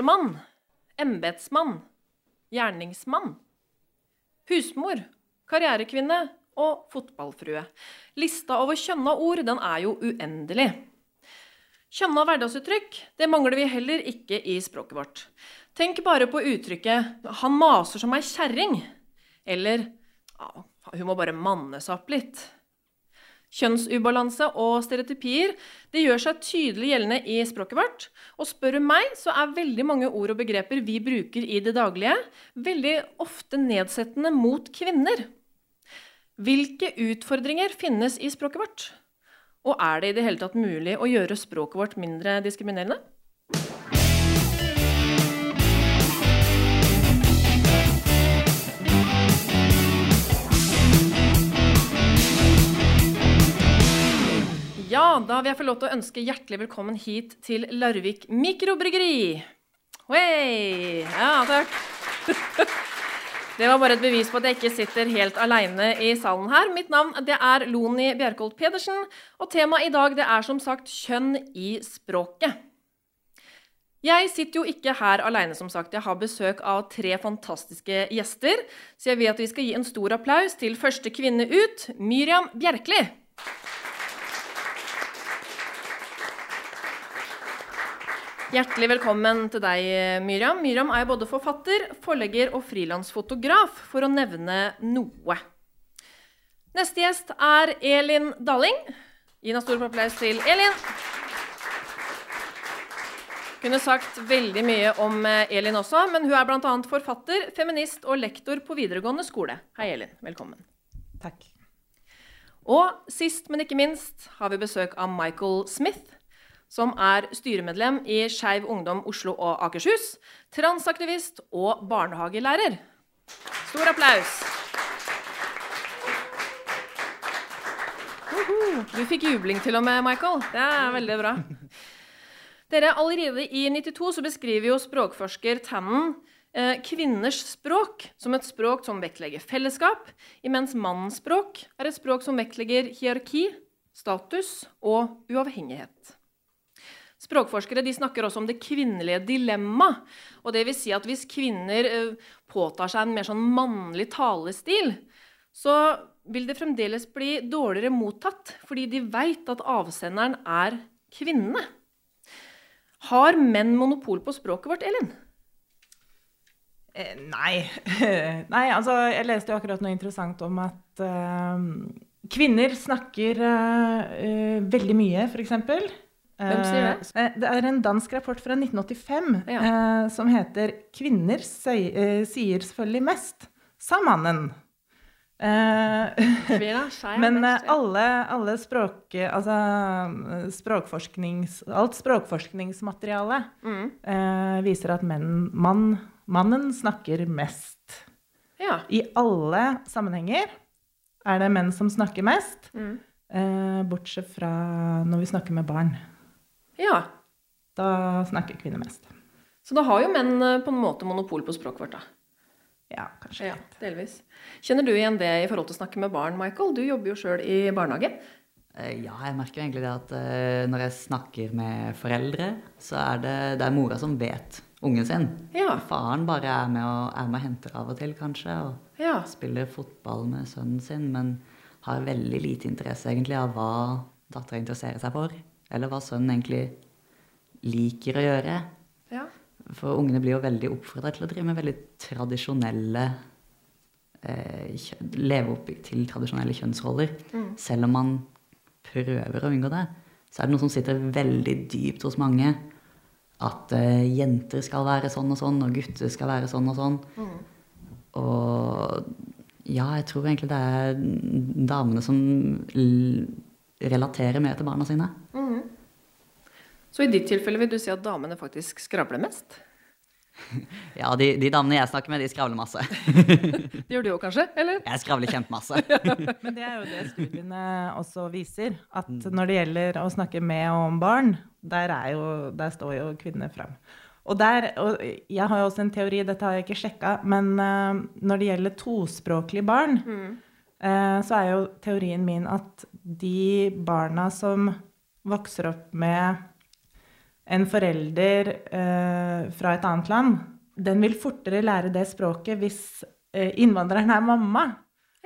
Førstemann. Embetsmann. Gjerningsmann. Husmor. Karrierekvinne. Og fotballfrue. Lista over kjønna ord, den er jo uendelig. Kjønna hverdagsuttrykk, det mangler vi heller ikke i språket vårt. Tenk bare på uttrykket 'han maser som ei kjerring', eller 'hun må bare manne seg opp litt'. Kjønnsubalanse og stereotypier det gjør seg tydelig gjeldende i språket vårt. Og spør du meg, så er veldig mange ord og begreper vi bruker i det daglige, veldig ofte nedsettende mot kvinner. Hvilke utfordringer finnes i språket vårt? Og er det i det hele tatt mulig å gjøre språket vårt mindre diskriminerende? Ja, da vil jeg få lov til å ønske hjertelig velkommen hit til Larvik mikrobryggeri. Hei! Ja, takk. Det var bare et bevis på at jeg ikke sitter helt aleine i salen her. Mitt navn det er Loni Bjerkholt Pedersen, og temaet i dag det er som sagt kjønn i språket. Jeg sitter jo ikke her aleine, som sagt. Jeg har besøk av tre fantastiske gjester. Så jeg vil at vi skal gi en stor applaus til første kvinne ut, Myriam Bjerkli. Hjertelig velkommen til deg, Myriam. Myriam er både forfatter, forlegger og frilansfotograf, for å nevne noe. Neste gjest er Elin Dalling. Gi en stor applaus til Elin. Kunne sagt veldig mye om eh, Elin også, men hun er bl.a. forfatter, feminist og lektor på videregående skole. Hei, Elin. Velkommen. Takk. Og sist, men ikke minst, har vi besøk av Michael Smith som er styremedlem i Skeiv Ungdom Oslo og Akershus, transaktivist og barnehagelærer. Stor applaus. Du fikk jubling til og med, Michael. Det er veldig bra. Dere, Allerede i 92 så beskriver jo språkforsker Tannen eh, kvinners språk som et språk som vektlegger fellesskap, imens mannens språk er et språk som vektlegger hierarki, status og uavhengighet. Språkforskere snakker også om det kvinnelige dilemma. Og det vil si at hvis kvinner uh, påtar seg en mer sånn mannlig talestil, så vil det fremdeles bli dårligere mottatt, fordi de veit at avsenderen er kvinne. Har menn monopol på språket vårt, Elin? Eh, nei. nei, altså Jeg leste jo akkurat noe interessant om at uh, kvinner snakker uh, veldig mye, f.eks. Hvem sier det? Eh, det er en dansk rapport fra 1985 ja. eh, som heter 'Kvinner sier, selvfølgelig mest', sa mannen. Eh, men alle, alle språk, altså, språkforsknings, alt språkforskningsmateriale mm. eh, viser at menn, mann, mannen snakker mest. Ja. I alle sammenhenger er det menn som snakker mest, mm. eh, bortsett fra når vi snakker med barn. Ja. Da snakker kvinner mest. Så da har jo menn eh, på en måte monopol på språket vårt, da. Ja, kanskje. Ja, delvis. Kjenner du igjen det i forhold til å snakke med barn, Michael? Du jobber jo sjøl i barnehage. Eh, ja, jeg merker egentlig det at eh, når jeg snakker med foreldre, så er det, det er mora som vet ungen sin. Ja. Faren bare er med og, er med og henter av og til, kanskje. Og ja. spiller fotball med sønnen sin, men har veldig lite interesse egentlig av hva dattera interesserer seg for. Eller hva sønnen egentlig liker å gjøre. Ja. For ungene blir jo veldig oppfordra til å drive med veldig tradisjonelle eh, Leve opp til tradisjonelle kjønnsroller. Mm. Selv om man prøver å unngå det, så er det noe som sitter veldig dypt hos mange. At eh, jenter skal være sånn og sånn, og gutter skal være sånn og sånn. Mm. Og ja, jeg tror egentlig det er damene som relaterer mer til barna sine. Mm. Så i ditt tilfelle vil du si at damene faktisk skravler mest? Ja, de, de, damene jeg snakker med, de skravler masse. det gjør du òg, kanskje? eller? Jeg skravler kjempemasse. Men det er jo det studiene også viser. At mm. når det gjelder å snakke med og om barn, der, jo, der står jo kvinnene fram. Og, der, og jeg har jo også en teori, dette har jeg ikke sjekka, men uh, når det gjelder tospråklige barn, mm. uh, så er jo teorien min at de barna som vokser opp med en forelder eh, fra et annet land, den vil fortere lære det språket hvis eh, innvandreren er mamma.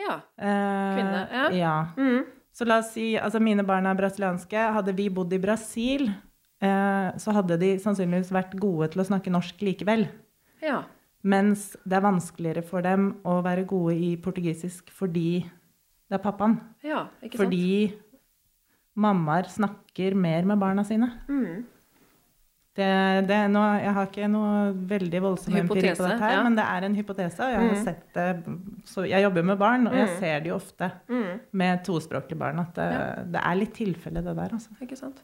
Ja. Eh, Kvinne, ja. ja. Mm. Så la oss si, altså mine barn er brasilianske. Hadde vi bodd i Brasil, eh, så hadde de sannsynligvis vært gode til å snakke norsk likevel. ja. Mens det er vanskeligere for dem å være gode i portugisisk fordi det er pappaen. Ja, ikke sant? Fordi mammaer snakker mer med barna sine. Mm. Det, det, nå, jeg har ikke noe veldig voldsom empiri på dette, her, ja. men det er en hypotese. Og jeg har Mm. sett det, så jeg jobber med barn, og jeg Mm. ser det jo ofte Mm. med tospråklige barn at det, Ja. det er litt tilfelle, det der. Altså. Ikke sant?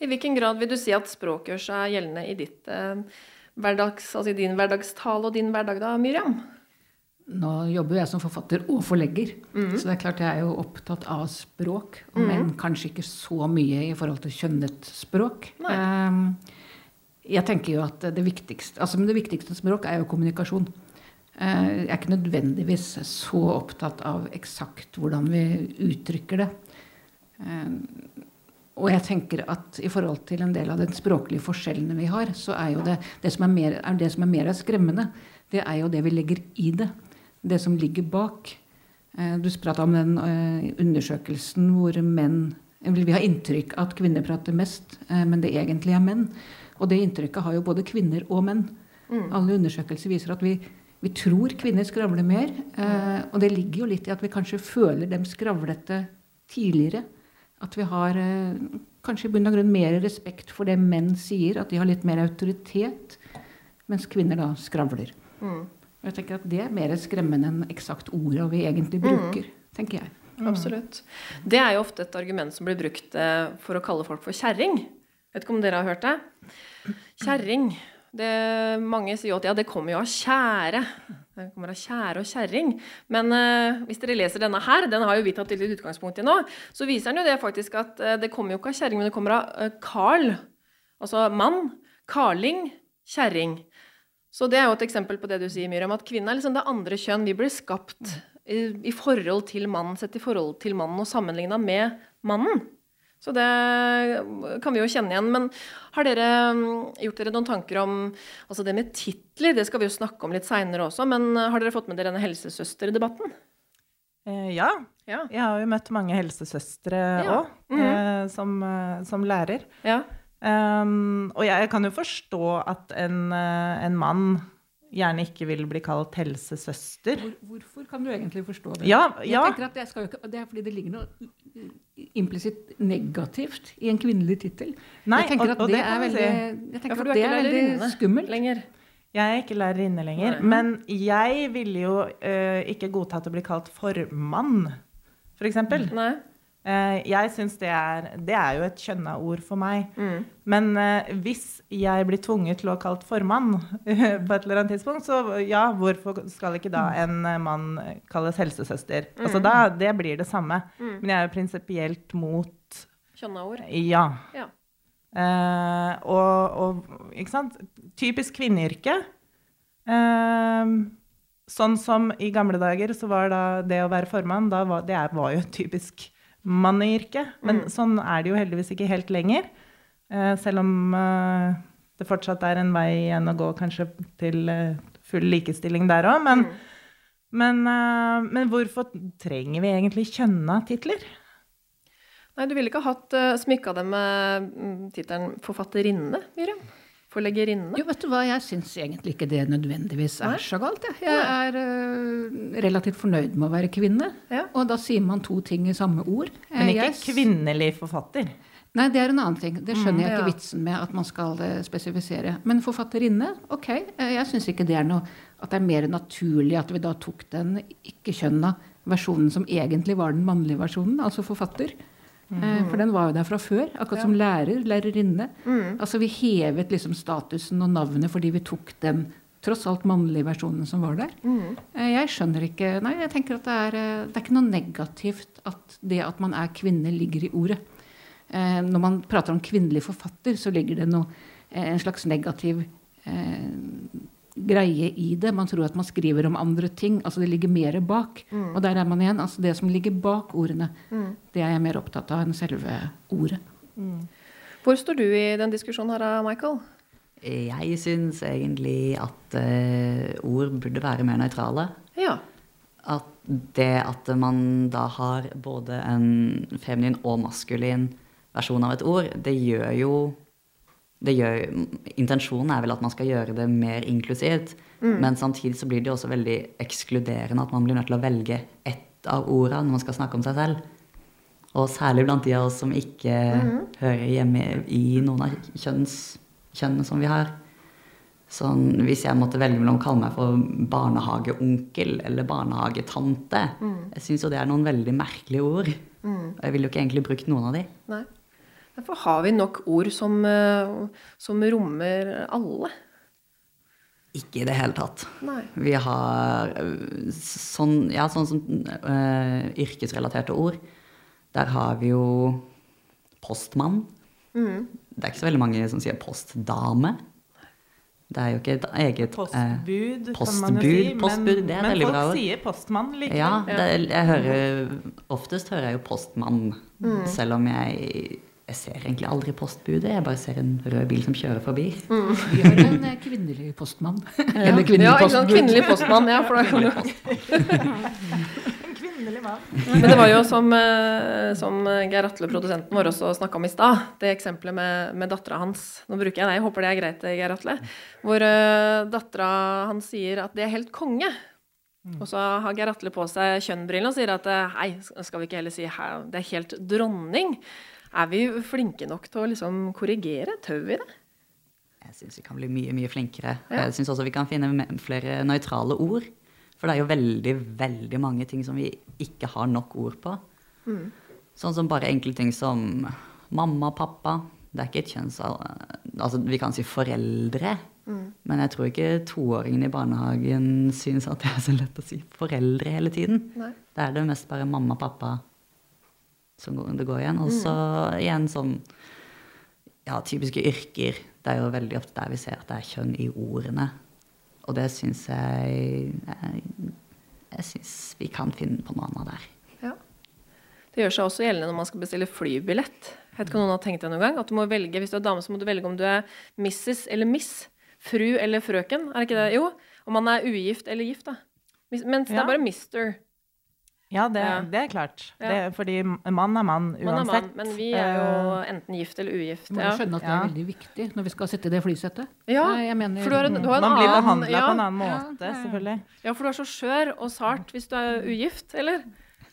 I hvilken grad vil du si at språk gjør seg gjeldende i ditt eh, hverdags, altså i din hverdagstale og din hverdag da, Miriam? Nå jobber jo jeg som forfatter og forlegger, så det er klart jeg er jo opptatt av språk, men kanskje ikke så mye i forhold til kjønnet språk. Nei. Ehm, Jeg tenker jo at det viktigste, altså det viktigste språk er jo kommunikasjon. Eh, Jeg er ikke nødvendigvis så opptatt av eksakt hvordan vi uttrykker det. Ehm, Og jeg tenker at i forhold til en del av de språklige forskjellene vi har, så er jo det det som er mer, er det som er mer skremmende, det er jo det vi legger i det. Det som ligger bak. Eh, Du prata om den eh, undersøkelsen hvor menn Vi har inntrykk av at kvinner prater mest, eh, men det egentlig er menn. Og det inntrykket har jo både kvinner og menn. Alle undersøkelser viser at vi, vi tror kvinner skravler mer. Eh, og det ligger jo litt i at vi kanskje føler dem skravlete tidligere. At vi har eh, kanskje i bunn og grunn mer respekt for det menn sier, at de har litt mer autoritet, mens kvinner da skravler. Mm. Jeg tenker at Det er mer skremmende enn eksakt orda vi egentlig bruker, tenker jeg. Absolutt. Det er jo ofte et argument som blir brukt eh, for å kalle folk for kjerring. Vet ikke om dere har hørt det? Kjerring. Mange sier jo at ja, det kommer jo av kjære. Det kommer av kjære og kjerring. Men uh, hvis dere leser denne her, den har jo vi tatt litt utgangspunkt i nå, så viser den jo det faktisk at uh, det kommer jo ikke av kjerring, men det kommer av Carl. Altså mann. Karling. Kjerring. Så det er jo et eksempel på det du sier, Miriam, at kvinnen er liksom det andre kjønn. Vi blir skapt i, i forhold til mannen, sett i forhold til mannen og sammenligna med mannen. Så det kan vi jo kjenne igjen. Men har dere mm, gjort dere noen tanker om altså det med titler? Det skal vi jo snakke om litt seinere også, men har dere fått med dere denne helsesøsterdebatten? Eh, ja, Ja. jeg har jo møtt mange helsesøstre Ja. mm -hmm. eh, som, eh, som lærer. ja. Um, og jeg kan jo forstå at en, eh, en mann gjerne ikke vil bli kalt helsesøster. Hvor, hvorfor kan du egentlig forstå det? Ja, Jeg tenker at jo ikke, det er fordi det ligger noe implisitt negativt i en kvinnelig tittel. Jeg tenker at og det, det er veldig, jeg ja, tenker for du at er det ikke er veldig skummelt. lenger. Jeg er ikke lærerinne lenger. Nei. Men jeg ville jo uh, ikke godtatt å bli kalt formann, for eksempel. Nei? Eh, jeg syns det er Det er jo et kjønna ord for meg. Mm. Men eh, hvis jeg blir tvunget til å kalt formann på et eller annet tidspunkt, så ja, hvorfor skal ikke da en mann kalles helsesøster? Altså da, Det blir det samme. Mm. Men jeg er jo prinsipielt mot Kjønna ord. ja. Ja. Uh, og, og ikke sant? Typisk kvinneyrke. Uh, sånn som i gamle dager så var da det å være formann, da var, det var jo typisk manneyrke. Men sånn er det jo heldigvis ikke helt lenger. Eh, selv om eh, det fortsatt er en vei igjen å gå kanskje til eh, full likestilling der òg. Men, men, eh, men hvorfor trenger vi egentlig kjønna titler? Nei, du ville ikke ha hatt smykka dem med mm, tittelen forfatterinne, Miriam? Forleggerinne? Jo, vet du hva, jeg syns egentlig ikke det nødvendigvis er Nei? så galt. Jeg, jeg er uh, relativt fornøyd med å være kvinne. Ja. Og da sier man to ting i samme ord. Men Eh, ikke jeg- kvinnelig forfatter. Nei, det er en annen ting. Det skjønner jeg ikke vitsen med at man skal eh, spesifisere. Men forfatterinne, ok. Jeg syns ikke det er noe At det er mer naturlig at vi da tok den ikke-kjønna versjonen som egentlig var den mannlige versjonen, altså forfatter. Eh, For den var jo der fra før. Akkurat som lærer, lærerinne. Altså Vi hevet liksom statusen og navnet fordi vi tok den tross alt mannlige versjonen som var der. Mm. Jeg skjønner ikke Nei, jeg tenker at det er, eh, det er ikke noe negativt at det at man er kvinne, ligger i ordet. Eh, Når man prater om kvinnelig forfatter, så ligger det noe, eh, en slags negativ eh, greie i det. Man tror at man skriver om andre ting. Altså det ligger mer bak. Og der er man igjen. Altså det som ligger bak ordene, det er jeg mer opptatt av enn selve ordet. Hvor står du i den diskusjonen her, Michael? Jeg syns egentlig at uh, ord burde være mer nøytrale. Ja. At det at man da har både en feminin og maskulin versjon av et ord, det gjør jo gjør, Intensjonen er vel at man skal gjøre det mer inklusivt. Men samtidig så blir det jo også veldig ekskluderende at man blir nødt til å velge ett av ordene når man skal snakke om seg selv. Og særlig blant de av oss som ikke hører hjemme i noen av kjønns, kjønnene som vi har. Sånn, hvis jeg måtte velge mellom å kalle meg for barnehageonkel eller barnehagetante Jeg syns jo det er noen veldig merkelige ord. Og jeg ville jo ikke egentlig brukt noen av de. Nei. Derfor har vi nok ord som, eh, som rommer alle. Ikke i det hele tatt. Nei. Vi har sånn, ja, sånn som uh, yrkesrelaterte ord. Der har vi jo postmann. Det er ikke så veldig mange som sier postdame. Det er jo ikke et eget øh, Postbud, kan man jo postbud, si. postbud, det er men veldig folk bra ord. sier postmann likevel. Ja, det, jeg hører Oftest hører jeg jo postmann. Selv om jeg jeg ser egentlig aldri postbudet. Jeg bare ser en rød bil som kjører forbi. Vi har en eh, kvinnelig postmann. Eller kvinnelig ja, en postbud. Kvinnelig postmann. Ja, for da kan du En kvinnelig mann. Men det var jo som, eh, som Geir Atle, produsenten vår, også snakka om i stad. Det eksempelet med, med dattera hans. Nå bruker jeg det, jeg håper det er greit, Geir Atle. Hvor uh, dattera hans sier at det er helt konge. Og så har Geir Atle på seg kjønnbrillene og sier at eh, hei, skal vi ikke heller si hei, det er helt dronning? Er vi flinke nok til å liksom korrigere? Tør vi det? Jeg syns vi kan bli mye, mye flinkere. Ja. Jeg syns også vi kan finne flere nøytrale ord. For det er jo veldig, veldig mange ting som vi ikke har nok ord på. Mm. Sånn som bare enkle ting som mamma, pappa. Det er ikke et kjønns... Altså, vi kan si foreldre. Mm. Men jeg tror ikke toåringen i barnehagen syns at det er så lett å si foreldre hele tiden. Nei. Da er det mest bare mamma, pappa som det går igjen. Og så igjen sånn ja, typiske yrker. Det er jo veldig ofte der vi ser at det er kjønn i ordene. Og det syns jeg Jeg, jeg syns vi kan finne på noe annet der. Ja. Det gjør seg også gjeldende når man skal bestille flybillett. Jeg vet ikke noen har tenkt det noen gang? At du må velge, Hvis du er dame, så må du velge om du er Mrs. eller Miss. Fru eller frøken. Er det ikke det? Jo. Om man er ugift eller gift, da. Mens Mens det er bare mister. Ja, det, det er klart. Ja. Det, fordi mann er mann uansett. Man er mann, men vi er jo Eh, enten gift eller ugift. Du må skjønne at det er veldig viktig når vi skal sitte i det flysettet. ja jeg mener, for du har en, du har en Man blir behandla ja, på en annen måte, ja, ja. selvfølgelig. ja, for du er så skjør og sart hvis du er ugift, eller?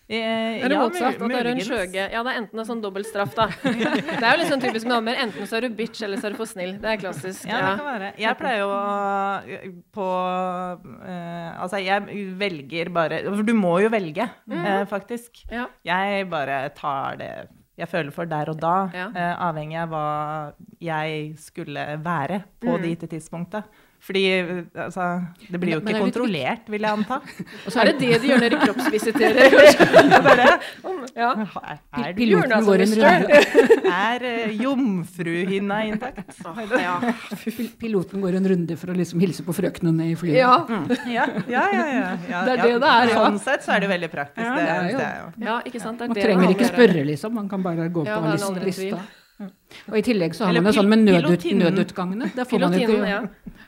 Eh, det ja, motsatt, at det er en sjøge skjøge. Ja, det er enten en sånn dobbelt straff, da. Det er jo sånn typisk med damer. Enten så er du bitch, eller så er du for snill. Det er klassisk. Ja, det kan være. Jeg pleier jo å på eh, Altså, jeg velger bare For du må jo velge, eh, faktisk. Ja. Jeg bare tar det jeg føler for der og da, eh, avhengig av hva jeg skulle være på Mm. det gitte tidspunktet. Fordi altså, det blir jo ikke er kontrollert, vil jeg anta. Og så Er det det de gjør når de kroppsvisiterer? kanskje? ja. Er, piloten vår en runde, er eh, jomfruhinna intakt? Ja. piloten går en runde for å liksom hilse på frøknene i flyet. ja. Ja, ja, ja. ja, ja. Det er ja. det det er, ja. Sånn sett så er det veldig praktisk. Ja, det, det er jo. det er jo. Ja, ikke sant? Det er Man det trenger det ikke spørre, liksom. Man kan bare gå Ja, på lista. Ja. Og i tillegg så har Eller man det sånn med nødut, nødutgangene. Der får man ikke, ja.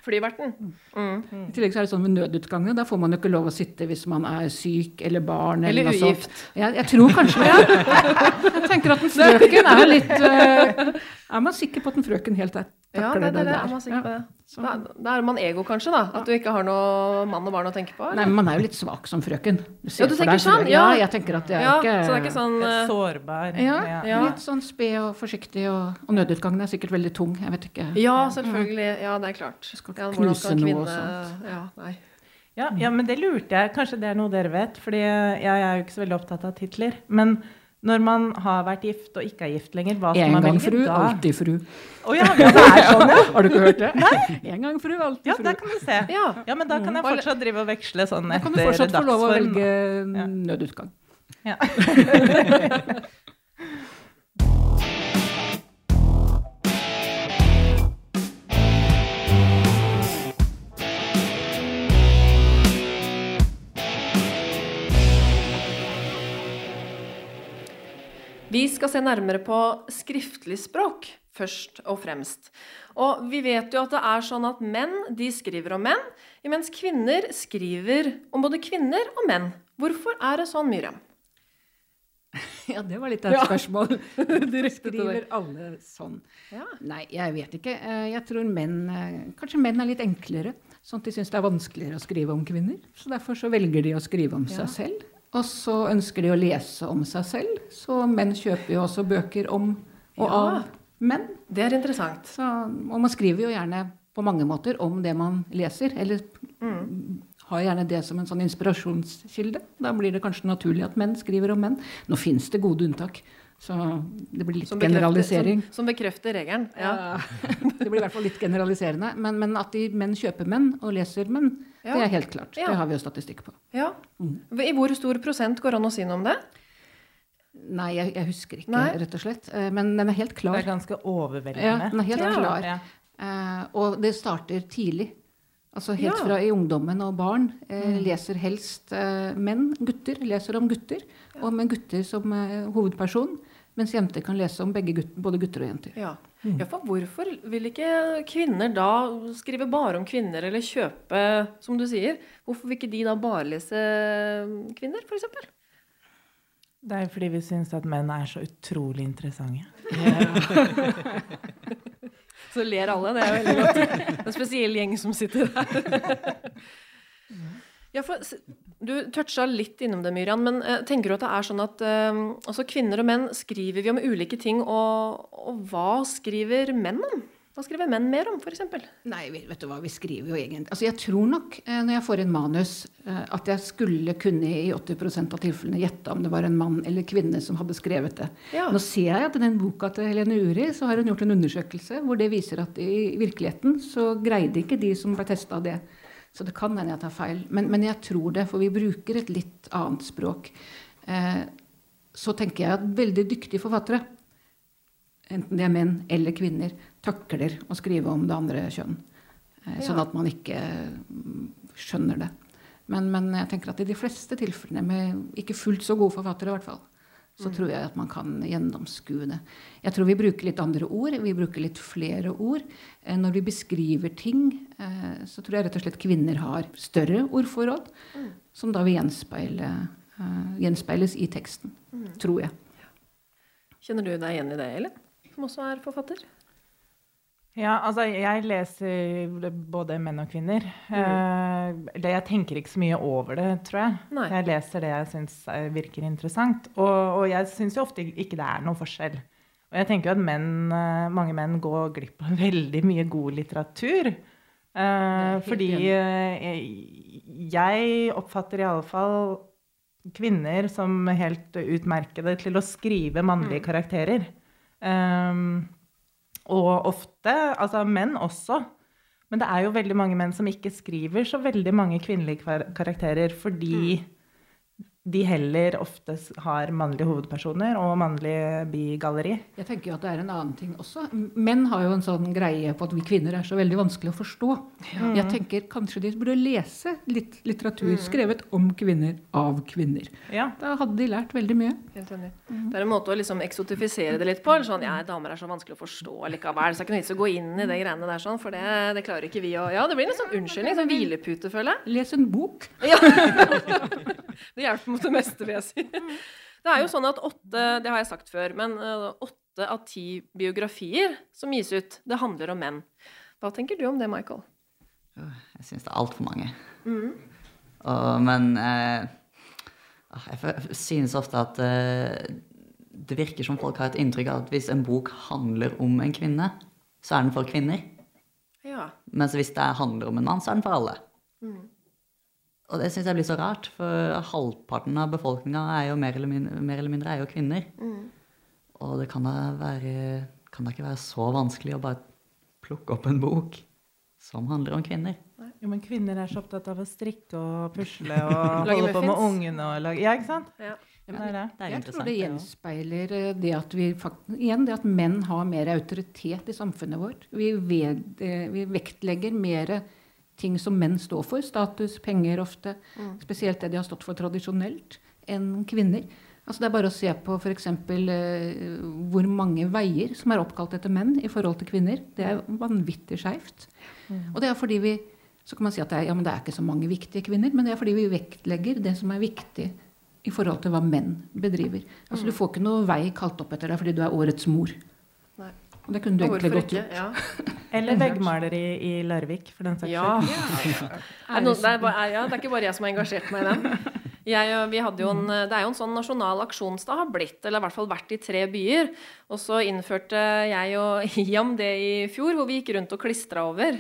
Flyverten. Mm. I tillegg så er det sånn med nødutgangene. Der får man jo ikke lov å sitte hvis man er syk eller barn. Eller noe ugift. Jeg, jeg tror kanskje det. Jeg tenker at en frøken er litt uh, Er man sikker på at en frøken helt er Ja, det, det, det der? er man sikker på det. Så- Da, da er man ego, kanskje, da. At du ikke har noe mann og barn å tenke på. Nei, men man er jo litt svak som frøken. ser Ja, du for tenker deg sånn, ja. Ja, jeg tenker at det er Ja, ikke så det er ikke sånn eh, Sårbar. ja, Ja. litt sånn sped og forsiktig, og, og nødutgangen er sikkert veldig tung. Jeg vet ikke. Ja, selvfølgelig. Ja, det er klart. skal Ja, knuse skal en noe og sånt. Ja, nei. Ja, ja, men det lurte jeg. Kanskje det er noe dere vet? Fordi jeg er jo ikke så veldig opptatt av titler. Men når man har vært gift og ikke er gift lenger, hva skal En man gang velge fru, da? alltid fru. Oh, ja, det er sånn, ja. Har du ikke hørt det? Nei. En gang fru, alltid fru. Ja, det der kan du se. Ja. Ja, men da kan jeg fortsatt drive og veksle sånn Da kan du fortsatt få lov å velge nødutgang. Ja. Vi skal se nærmere på skriftlig språk først og fremst. Og vi vet jo at det er sånn at menn de skriver om menn, mens kvinner skriver om både kvinner og menn. Hvorfor er det sånn, Myriam? Ja, det var litt av et Ja. spørsmål. Skriver alle sånn? Ja. Nei, jeg vet ikke. Eh, Jeg tror menn eh, Kanskje menn er litt enklere. Sånn at de syns det er vanskeligere å skrive om kvinner. Så derfor så velger de å skrive om Ja. seg selv. Og så ønsker de å lese om seg selv. Så menn kjøper jo også bøker om og Ja. av menn. Det er interessant. Så, og man skriver jo gjerne på mange måter om det man leser. Eller har gjerne det som en sånn inspirasjonskilde. Da blir det kanskje naturlig at menn skriver om menn. Nå fins det gode unntak, så det blir litt Som generalisering. som, som bekrefter regelen. Ja. det blir i hvert fall litt generaliserende. Men, men at de menn kjøper menn og leser menn, Ja. det er helt klart. Ja. Det har vi jo statistikk på. ja. I hvor stor prosent går det an å si noe om det? Nei, jeg, jeg husker ikke, Nei. rett og slett. Eh, Men den er helt klar. Det er ganske overveldende. Ja, den er helt Ja. klar. Ja. Eh, og det starter tidlig. Altså helt Ja. fra i ungdommen og barn. Eh, Mm. Leser helst eh, menn, gutter, leser om gutter. Og med gutter som eh, hovedperson. Mens jenter kan lese om begge gutter, både gutter og jenter. Ja. Ja, for hvorfor vil ikke kvinner da skrive bare om kvinner, eller kjøpe, som du sier? Hvorfor vil ikke de da bare lese kvinner, f.eks.? Det er fordi vi syns at menn er så utrolig interessante. Så ler alle, det er veldig godt. En spesiell gjeng som sitter der. Ja, for Du toucha litt innom det, Myrian, men uh, tenker du at det er sånn at uh, kvinner og menn skriver vi om ulike ting, og, og hva skriver menn om? Hva skriver menn mer om, f.eks.? Nei, vet du hva, vi skriver jo egentlig Altså, jeg tror nok, uh, når jeg får en manus, at jeg skulle kunne i 80% av tilfellene gjette om det var en mann eller kvinne som hadde skrevet det. Ja. Nå ser jeg at i den boka til Helene Uri så har hun gjort en undersøkelse hvor det viser at i virkeligheten så greide ikke de som ble testa det. Så det kan hende jeg tar feil. Men, men jeg tror det, for vi bruker et litt annet språk. Eh, så tenker jeg at veldig dyktige forfattere enten de er menn eller kvinner, takler å skrive om det andre kjønn. Eh, Sånn at man ikke mm, skjønner det. Men, men jeg tenker at i de fleste tilfellene, med ikke fullt så gode forfattere i hvert fall, så tror jeg at man kan gjennomskue det. Jeg tror vi bruker litt andre ord. Vi bruker litt flere ord. Eh, Når vi beskriver ting, eh, så tror jeg rett og slett kvinner har større ordforråd, som da vil gjenspeile, eh, gjenspeiles i teksten. Tror jeg. Kjenner du deg igjen i det, Elin? Som også er forfatter? Ja, altså jeg leser både menn og kvinner. Eh, jeg tenker ikke så mye over det, tror jeg. Nei. Jeg leser det jeg syns virker interessant. Og, og jeg syns jo ofte ikke det er noen forskjell. Og jeg tenker jo at menn, eh, mange menn går glipp av veldig mye god litteratur. Eh, fordi eh, jeg oppfatter i alle fall kvinner som helt utmerkede til å skrive mannlige karakterer. Um, og ofte, altså menn også. Men det er jo veldig mange menn som ikke skriver så veldig mange kvinnelige karakterer fordi de heller ofte har mannlige hovedpersoner og mannlige bigalleri. Jeg tenker jo at det er en annen ting også. Menn har jo en sånn greie på at vi kvinner er så veldig vanskelig å forstå. Jeg tenker kanskje de burde lese litt litteratur skrevet om kvinner av kvinner. Ja. Da hadde de lært veldig mye. Helt enig. Det er en måte å liksom eksotifisere det litt på. Eller sånn, ja, damer er så vanskelig å forstå likevel, så det er ikke noe vits å gå inn i det greiene der, sånn, for det, det klarer ikke vi å Ja, det blir en sånn unnskyldning, sånn hvilepute, føler jeg. Les en bok. Ja. det hjelper mot det meste, vil jeg si. Det er jo sånn at åtte, det har jeg sagt før, men eh, åtte av ti biografier som gis ut, det handler om menn. Hva tenker du om det, Michael? Jeg syns det er altfor mange. Og, men eh, jeg synes ofte at eh, det virker som folk har et inntrykk av at hvis en bok handler om en kvinne, så er den for kvinner. Ja. Mens hvis det handler om en mann, så er den for alle. Og det syns jeg blir så rart, for halvparten av befolkninga er jo mer eller mindre, mer eller mindre er jo kvinner. Og det kan da være kan da ikke være så vanskelig å bare plukke opp en bok som handler om kvinner. Jo, men kvinner er så opptatt av å strikke og pusle og holde på med ungene og lage Ja, ikke sant? ja. Det er det. Det er Jeg tror det det gjenspeiler eh, det at vi igjen det at menn har mer autoritet i samfunnet vårt. Vi, ved, eh, vi vektlegger mer ting som menn står for, status, penger ofte, spesielt det de har stått for tradisjonelt, enn kvinner. Altså det er bare å se på f.eks. Eh, hvor mange veier som er oppkalt etter menn i forhold til kvinner. Det er vanvittig skeivt. Mm. Og det er fordi vi så kan man si at det er, ja, men det er ikke så mange viktige kvinner, men det er fordi vi vektlegger det som er viktig i forhold til hva menn bedriver. Altså Du mm. får ikke noe vei kalt opp etter deg fordi du er årets mor. Det kunne du egentlig godt gjort. Ja. Eller veggmaleri i Larvik, for den saks skyld. Ja. ja. Det, ja, det er ikke bare jeg som har engasjert meg i den. Jeg, en, det er jo en sånn nasjonal aksjonsdag har blitt, eller i hvert fall vært i tre byer. Og så innførte jeg og Iam det i fjor, hvor vi gikk rundt og klistra over.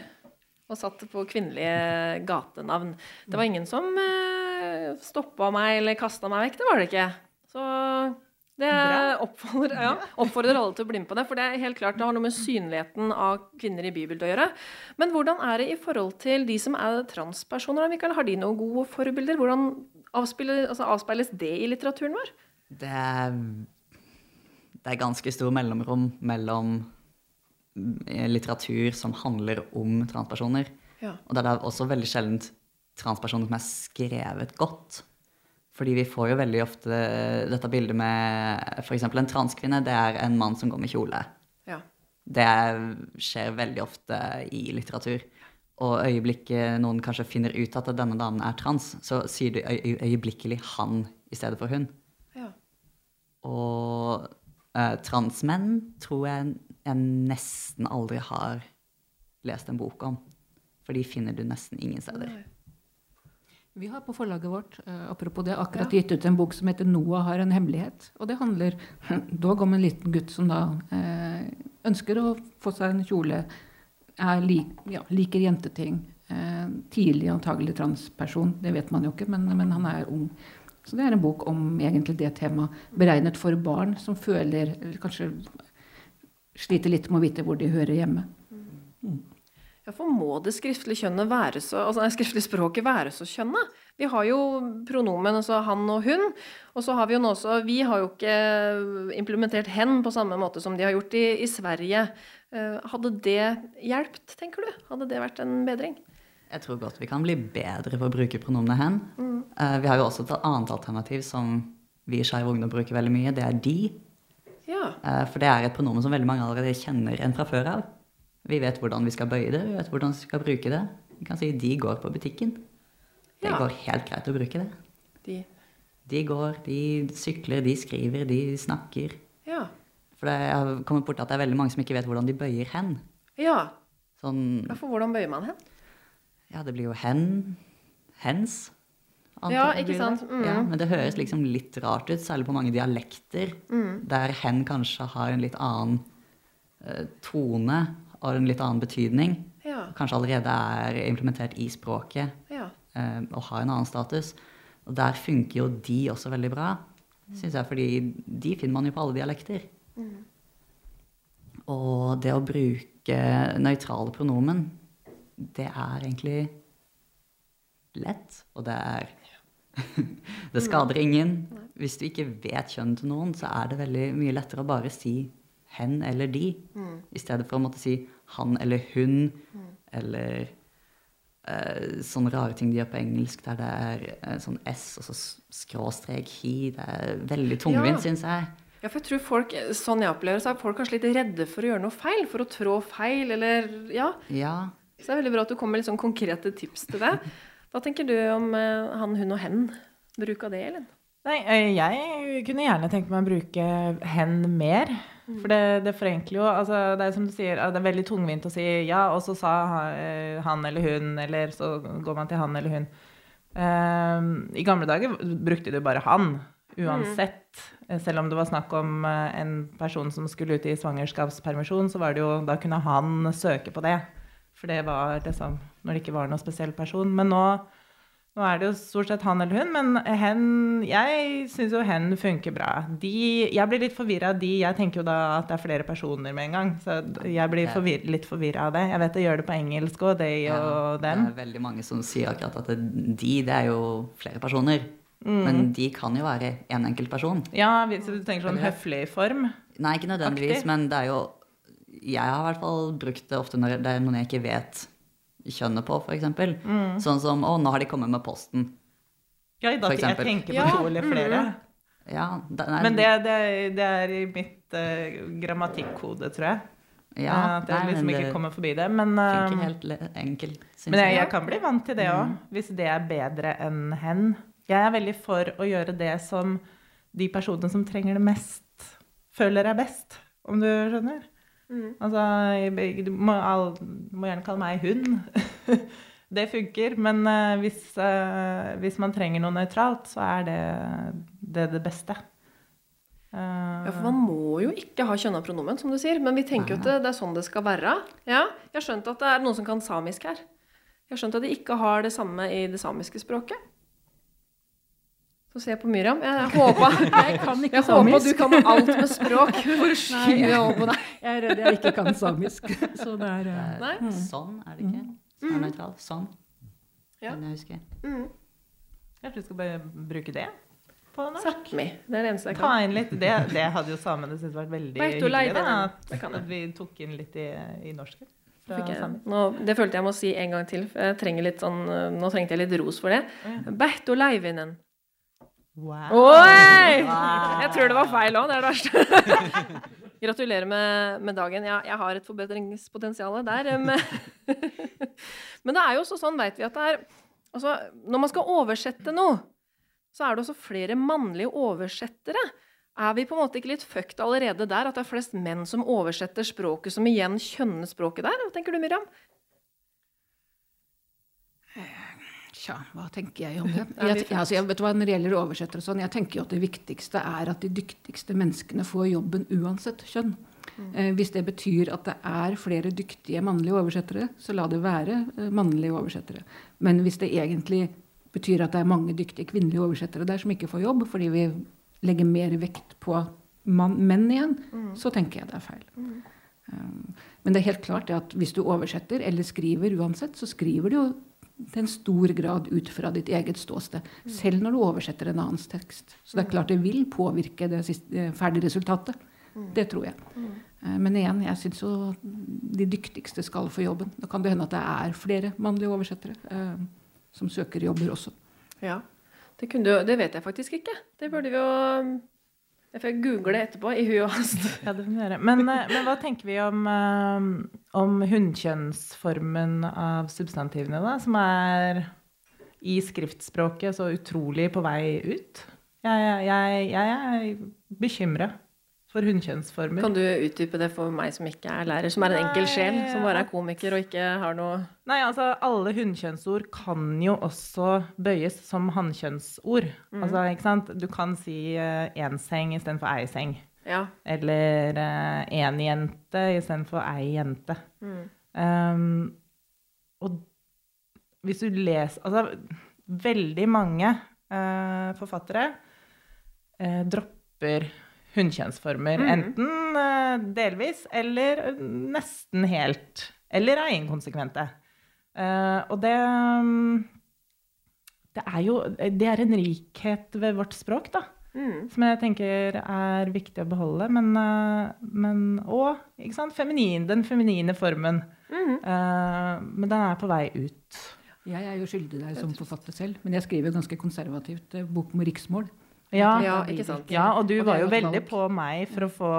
Og satt på kvinnelige gatenavn. Det var ingen som eh, stoppa meg eller kasta meg vekk. Det var det ikke. Så det oppfordrer, ja, oppfordrer, alle til å bli med på det. For det er helt klart det har noe med synligheten av kvinner i Bibelen å gjøre. Men hvordan er det i forhold til de som er transpersoner? Mikael? Har de noen gode forbilder? Hvordan altså avspeiles det i litteraturen vår? Det er, det er ganske stor mellomrom mellom eh, litteratur som handler om transpersoner. Ja. Og det er også veldig sjeldent transpersoner som er skrevet godt. Fordi vi får jo veldig ofte dette bildet med f.eks. en transkvinne. Det er en mann som går med kjole. Ja. Det skjer veldig ofte i litteratur og øyeblikket noen kanskje finner ut at denne damen er trans, så sier du øyeblikkelig 'han' i stedet for 'hun'. Ja. Og uh, transmenn tror jeg jeg nesten aldri har lest en bok om. For de finner du nesten ingen steder. Nei. Vi har på forlaget vårt uh, apropos det, akkurat ja. gitt ut en bok som heter 'Noah har en hemmelighet'. Og det handler dog om en liten gutt som da uh, ønsker å få seg en kjole lik, ja, liker jenteting. Eh, tidlig antagelig transperson, det vet man jo ikke, men, men, han er ung. Så det er en bok om egentlig det temaet. Beregnet for barn som føler eller kanskje sliter litt med å vite hvor de hører hjemme. Mm. Ja, For må det skriftlige, være så, altså, skriftlige språket være så kjønna? Vi har jo pronomen, altså han og hun. Og så har vi jo nå også Vi har jo ikke implementert 'hen' på samme måte som de har gjort i, i Sverige. Eh, hadde det hjulpet, tenker du? Hadde det vært en bedring? Jeg tror godt vi kan bli bedre på å bruke pronomenet 'hen'. Mm. Uh, vi har jo også et annet alternativ som vi i Skeiv Ungdom bruker veldig mye. Det er 'de'. Ja. Uh, for det er et pronomen som veldig mange allerede kjenner en fra før av. Vi vet hvordan vi skal bøye det, vi vet hvordan vi skal bruke det. Vi kan si 'de går på butikken'. Det ja. går helt greit å bruke det. De. de går, de sykler, de skriver, de snakker. Ja. For jeg har kommet bort at det er veldig mange som ikke vet hvordan de bøyer hen. Ja. Sånn, ja for hvordan bøyer man hen? Ja, det blir jo hen. Hens. Ja, ikke sant? Mm. Ja, men det høres liksom litt rart ut, særlig på mange dialekter, mm. der hen kanskje har en litt annen uh, tone og en litt annen betydning. Ja. Kanskje allerede er implementert i språket ja. uh, og har en annen status. Og der funker jo de også veldig bra, syns jeg, fordi de finner man jo på alle dialekter. Mm. Og det å bruke nøytrale pronomen, det er egentlig lett, og det er Det skader ingen. Hvis du ikke vet kjønn til noen, så er det veldig mye lettere å bare si hen eller de, mm. i stedet for å måtte si han eller hun, mm. eller uh, sånne rare ting de gjør på engelsk, der det er uh, sånn S og så skråstrek hi. Det er veldig tungvint, ja. syns jeg. Ja, for jeg tror folk, sånn jeg opplever så er folk kanskje litt redde for å gjøre noe feil, for å trå feil, eller ja. ja. Så det er veldig bra at du kommer med litt sånn konkrete tips til det. Hva tenker du om uh, han, hun og hen? Bruk av det, Elin? Nei, eh, jeg kunne gjerne tenkt meg å bruke hen mer. Mm. For det, det, forenkler jo altså Det er som du sier, det er veldig tungvint å si ja, og så sa eh, han eller hun, eller så går man til han eller hun. Uh, I gamle dager brukte du bare han uansett. Mm. Selv om det var snakk om eh, en person som skulle ut i svangerskapspermisjon, så var det jo, da kunne han søke på det. For det var liksom når det ikke var noen spesiell person. Men nå, nå er det jo stort sett han eller hun. Men hen Jeg syns jo hen funker bra. De, jeg blir litt forvirra av de. Jeg tenker jo da at det er flere personer med en gang. Så jeg blir forvir, litt forvirra av det. Jeg vet jeg gjør det på engelsk og they ja, og dem. Det er veldig mange som sier akkurat at de, det er jo flere personer. Mm. Men de kan jo være en enkelt person. Ja, hvis du tenker sånn høflig form? Nei, ikke nødvendigvis, Aktiv. men det er jo Jeg har i hvert fall brukt det ofte når det er noen jeg ikke vet kjønnet på, f.eks. Mm. Sånn som 'Å, nå har de kommet med posten'. Ja, da, jeg tenker på to eller flere. Mm. Ja, det, nei, Men det, det, det er i mitt uh, grammatikkode, tror jeg. ja, Eh, at jeg nei, liksom ikke kommer forbi det. Men, eh, helt enkelt, men jeg, jeg. kan bli vant til det òg, hvis det er bedre enn hen. Jeg er veldig for å gjøre det som de personene som trenger det mest, føler er best. Om du skjønner? Altså, jeg- du må, all, må gjerne kalle meg hund. det funker. Men uh, hvis, uh, hvis man trenger noe nøytralt, så er det det, det beste. Eh, Ja, for man må jo ikke ha kjønna pronomen, som du sier. Men vi tenker jo at det, det er sånn det skal være. Ja, jeg har skjønt at det er noen som kan samisk her. Jeg har skjønt at de ikke har det samme i det samiske språket. Så ser jeg på Myriam. Jeg, jeg håpa Jeg kan jeg du kan alt med språk. Å skyve over på deg. Jeg er redd jeg ikke kan samisk. Så det er eh, Det Nei? er Sånn, er det ikke? Som er nøytral. Sånn. Ja. Kan jeg husker. Mm. Kanskje du skal bare bruke det på norsk? Det er det eneste jeg Ta inn litt. Det, det hadde jo samene syntes vært veldig hyggelig. Da, at, kan jeg. vi tok inn litt i, i norsken. jeg, nå, det følte jeg må si en gang til. Jeg trenger litt sånn, nå trengte jeg litt ros for det. Behto Leivinen. Wow. Oi! Wow. Jeg tror det var feil òg, det er det verste. Gratulerer med, med dagen. Ja, jeg har et forbedringspotensial der. em. Men det er jo også sånn, veit vi, at det er altså, Når man skal oversette noe, så er det også flere mannlige oversettere. Er vi på en måte ikke litt fucked allerede der, at det er flest menn som oversetter språket, som igjen kjønner språket der? Hva tenker du, Miriam? Tja, hva tenker jeg om det? Jeg, altså, jeg vet hva, når det gjelder oversettere og sånn, jeg tenker jo at det viktigste er at de dyktigste menneskene får jobben uansett kjønn. Eh, hvis det betyr at det er flere dyktige mannlige oversettere, så la det være eh, mannlige oversettere. Men hvis det egentlig betyr at det er mange dyktige kvinnelige oversettere der som ikke får jobb, fordi vi legger mer vekt på man, menn igjen, så tenker jeg det er feil. Um, Men det er helt klart at hvis du oversetter eller skriver uansett, så skriver du jo til en stor grad ut fra ditt eget ståsted. Selv når du oversetter en annens tekst. Så det er klart det vil påvirke det det ferdige resultatet. Det tror jeg. Eh, Men igjen, jeg syns jo de dyktigste skal få jobben. Da kan det hende at det er flere mannlige oversettere eh, som søker jobber også. Ja, det, kunne det vet jeg faktisk ikke. Det burde vi jo Jeg får google etterpå i huet og hast. Ja, det får vi gjøre. Men, eh, men hva tenker vi om, eh, om hunnkjønnsformen av substantivene, da, som er i skriftspråket så utrolig på vei ut? Jeg, jeg, jeg er bekymra for hunnkjønnsformer. Kan du utdype det for meg som ikke er lærer, som er en enkel sjel, som bare er komiker og ikke har noe Nei, altså alle hunnkjønnsord kan jo også bøyes som hannkjønnsord. Altså, ikke sant? Du kan si uh, enseng istedenfor eiseng. Ja. Eller én jente istedenfor ei jente. Um, og hvis du leser Altså, veldig mange uh, forfattere uh, dropper hunnkjønnsformer. Enten uh, delvis eller eh, nesten helt. Eller er inkonsekvente. Uh, og det um, Det er jo Det er en rikhet ved vårt språk, da. Mm. Som jeg tenker er viktig å beholde. Men, men Og ikke sant? Feminin, den feminine formen. Mm. Uh, men den er på vei ut. Jeg er jo skyldig deg som forfatter selv, men jeg skriver ganske konservativt bok med riksmål. Ja, Ja, ikke sant. ja, og du Og var jo veldig valg. på meg for å få,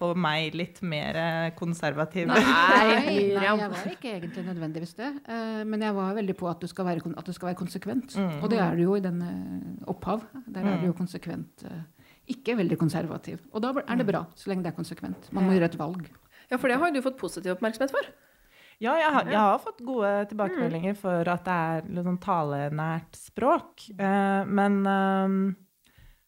få meg litt mer eh, konservativ. Nei, nei, jeg var ikke egentlig nødvendigvis det. eh, Men jeg var veldig på at det skal være, det skal være konsekvent. Mm. Og det er det jo i denne opphav. Der er det jo konsekvent eh, ikke veldig konservativ. Og da er det bra, så lenge det er konsekvent. Man må gjøre et valg. Ja, for det har jo du fått positiv oppmerksomhet for. Ja, jeg har, jeg har fått gode tilbakemeldinger for at det er litt sånn talenært språk. Eh, men, eh,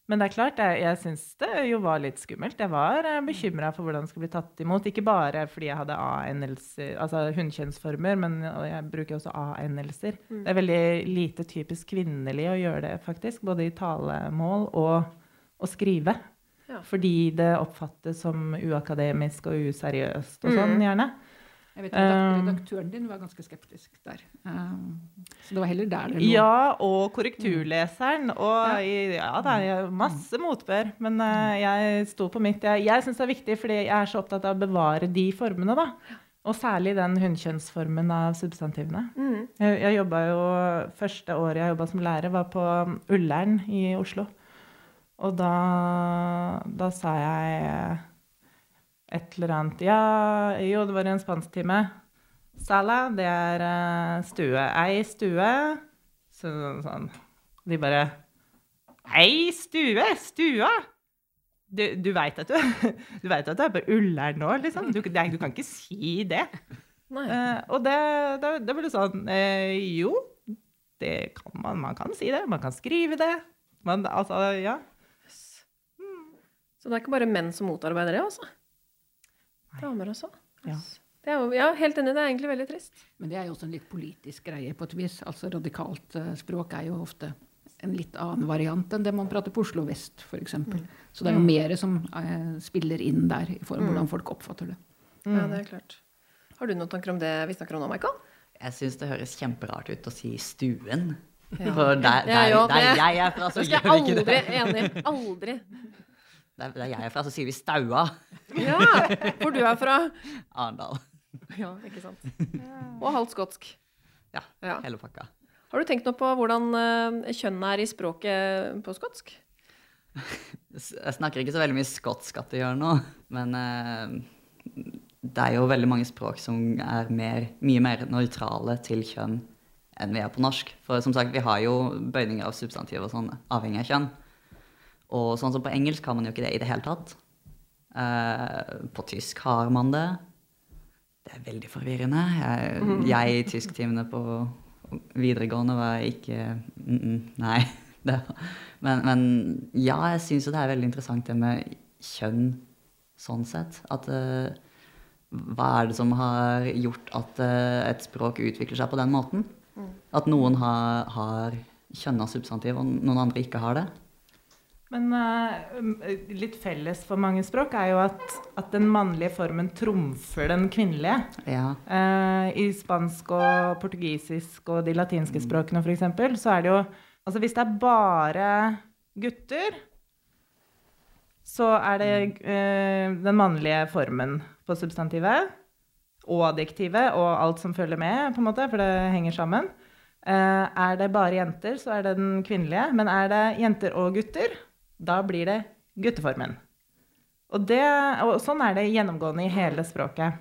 men det er klart, jeg, jeg syns det jo var litt skummelt. Jeg var uh, bekymra for hvordan det skulle bli tatt imot. Ikke bare fordi jeg hadde A-endelser, altså hunnkjønnsformer, men jeg bruker også A-endelser. Det er veldig lite typisk kvinnelig å gjøre det, faktisk. Både i talemål og å skrive. Ja. Fordi det oppfattes som uakademisk og useriøst og sånn, Mm. gjerne. Jeg vet Um, Redaktøren din var ganske skeptisk der. Um, Så det var heller der det lå. Ja, og korrekturleseren. Og Ja. det er masse motbør. Men eh, jeg sto på mitt. Jeg, jeg syns det er viktig, fordi jeg er så opptatt av å bevare de formene, da. Og særlig den hunnkjønnsformen av substantivene. Mm. Jeg, jeg jo, Første året jeg jobba som lærer, var på Ullern i Oslo. Og da, da sa jeg et eller annet Ja, jo, det var en spansktime. Sala, det er eh, stue. Ei stue. Så, sånn. De bare Ei stue! Stua! Du, du veit at du, du vet at du er på Ullern nå, liksom. Du, det, du kan ikke si det. Eh, og det, det, det ble sånn uh, Jo, det kan man. Man kan si det. Man kan skrive det. Men altså, ja. Så det er ikke bare menn som motarbeider det, altså? Damer også? Ja. Det er jo, ja, helt enig. Det er egentlig veldig trist. Men det er jo også en litt politisk greie på et vis. Altså Radikalt uh, språk er jo ofte en litt annen variant enn det man prater på Oslo vest, f.eks. Mm. Så det er jo mer som uh, spiller inn der, i form av hvordan folk oppfatter det. Ja, det er klart. Har du noen tanker om det vi snakker om nå, Michael? Jeg syns det høres kjemperart ut å si stuen. Ja. For der, der, er der, jo- der jeg er fra, så gjør vi gjør vi jeg ikke aldri det. enig. Aldri. Der, der jeg er fra, så sier vi staua. Ja, hvor du er fra. Arendal. Ja, ikke sant. Og halvt skotsk. Ja, Ja. hele pakka. Har du tenkt noe på hvordan kjønnet kjønn er i språket på skotsk? Jeg snakker ikke så veldig mye skotsk at det gjør noe, men eh, det er jo veldig mange språk som er mer, mye mer nøytrale til kjønn enn vi er på norsk. For som sagt, vi har jo bøyninger av substantiv og sånn, avhengig av kjønn. Og sånn som på engelsk har man jo ikke det i det hele tatt. Uh, på tysk har man det. Det er veldig forvirrende. Jeg, jeg i tysktimene på videregående var ikke mm -mm, Nei. Det, men, men ja, jeg syns jo det er veldig interessant det med kjønn sånn sett. At uh, hva er det som har gjort at uh, et språk utvikler seg på den måten? At noen har, har kjønna substantiv, og noen andre ikke har det? Men uh, litt felles for mange språk er jo at, at den mannlige formen trumfer den kvinnelige. Ja. Uh, I spansk og portugisisk og de latinske språkene f.eks. så er det jo Altså hvis det er bare gutter, så er det uh, den mannlige formen på substantivet. Og adjektivet og alt som følger med, på en måte, for det henger sammen. Er det bare jenter, så er det den kvinnelige. Men er det jenter og gutter, da blir det gutteformen. Og, det, og sånn er det gjennomgående i hele språket.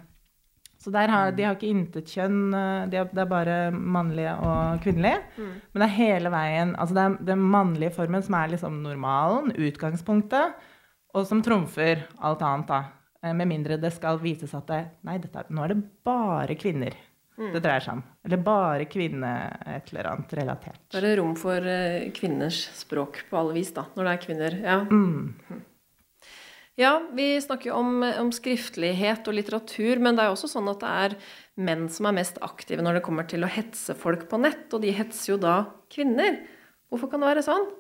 Så der har, de har ikke intet kjønn, eh, de har, det er bare mannlige og kvinnelige. Men det er hele veien Altså det er den mannlige formen som er liksom normalen, utgangspunktet, og som trumfer alt annet, da. Eh, Med mindre det skal vises at det, nei, dette, nå er det bare kvinner det dreier seg om. Eller bare kvinne et eller annet relatert. Da er det rom for eh, kvinners språk på alle vis, da, når det er kvinner. Ja, Mm. ja vi snakker jo om, om skriftlighet og litteratur, men det er jo også sånn at det er menn som er mest aktive når det kommer til å hetse folk på nett, og de hetser jo da kvinner. Hvorfor kan det være sånn?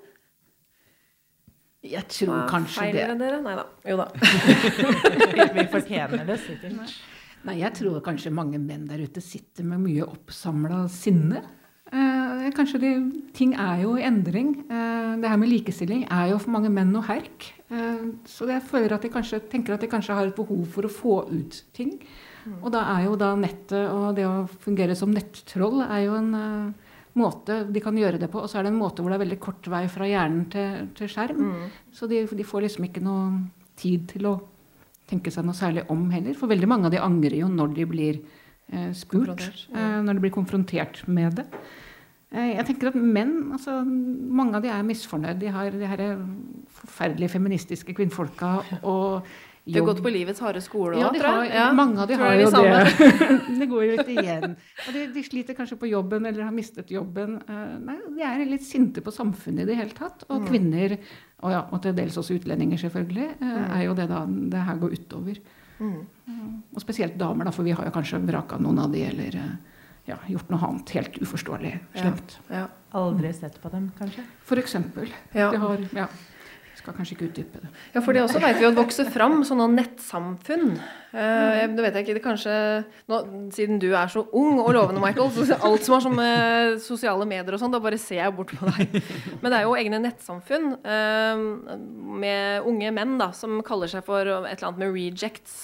Jeg tror Hva kanskje det feiler dere? Nei da. Jo da. Vi, vi fortjener det sikkert. Nei, jeg tror kanskje mange menn der ute sitter med mye oppsamla sinne. Eh, kanskje de, ting er jo i endring. Eh, det her med likestilling er jo for mange menn noe herk. Eh, så jeg føler at de kanskje, tenker at de kanskje har et behov for å få ut ting. Og da er jo da nettet og det å fungere som nettroll er jo en uh, måte de kan gjøre det på. Og så er det en måte hvor det er veldig kort vei fra hjernen til, til skjerm. Så de, de får liksom ikke noe tid til å tenke seg noe særlig om heller. For veldig mange av de angrer jo når de blir eh, spurt. Eh, når de blir konfrontert med det. Eh, jeg tenker at menn, altså Mange av de er misfornøyd. De har de her forferdelige feministiske kvinnfolka og De har gått på livets harde skole ja, òg, ja, tror jeg. Ja, mange av de har jo de det. det går jo ikke igjen. Og de, de sliter kanskje på jobben eller har mistet jobben. Eh, Nei, de er litt sinte på samfunnet i det hele tatt. Mm. Og kvinner, og, ja, og til dels også utlendinger selvfølgelig, eh, er jo det da det her går utover. Mm. Eh, Og spesielt damer, da, for vi har jo kanskje vraka noen av de, eller ja, gjort noe annet helt uforståelig slemt. Ja. Aldri sett på dem, kanskje. For eksempel. Ja. De har, ja, skal kanskje ikke utdype det. Ja, for det også vet vi jo vokser fram sånne nettsamfunn. Eh, det vet jeg ikke. Det kanskje nå, Siden du er så ung og lovende, Michael, så alt som har sånn uh, sosiale medier og sånn, da bare ser jeg bort på deg. Men det er jo egne nettsamfunn uh, med unge menn da, som kaller seg for et eller annet med rejects,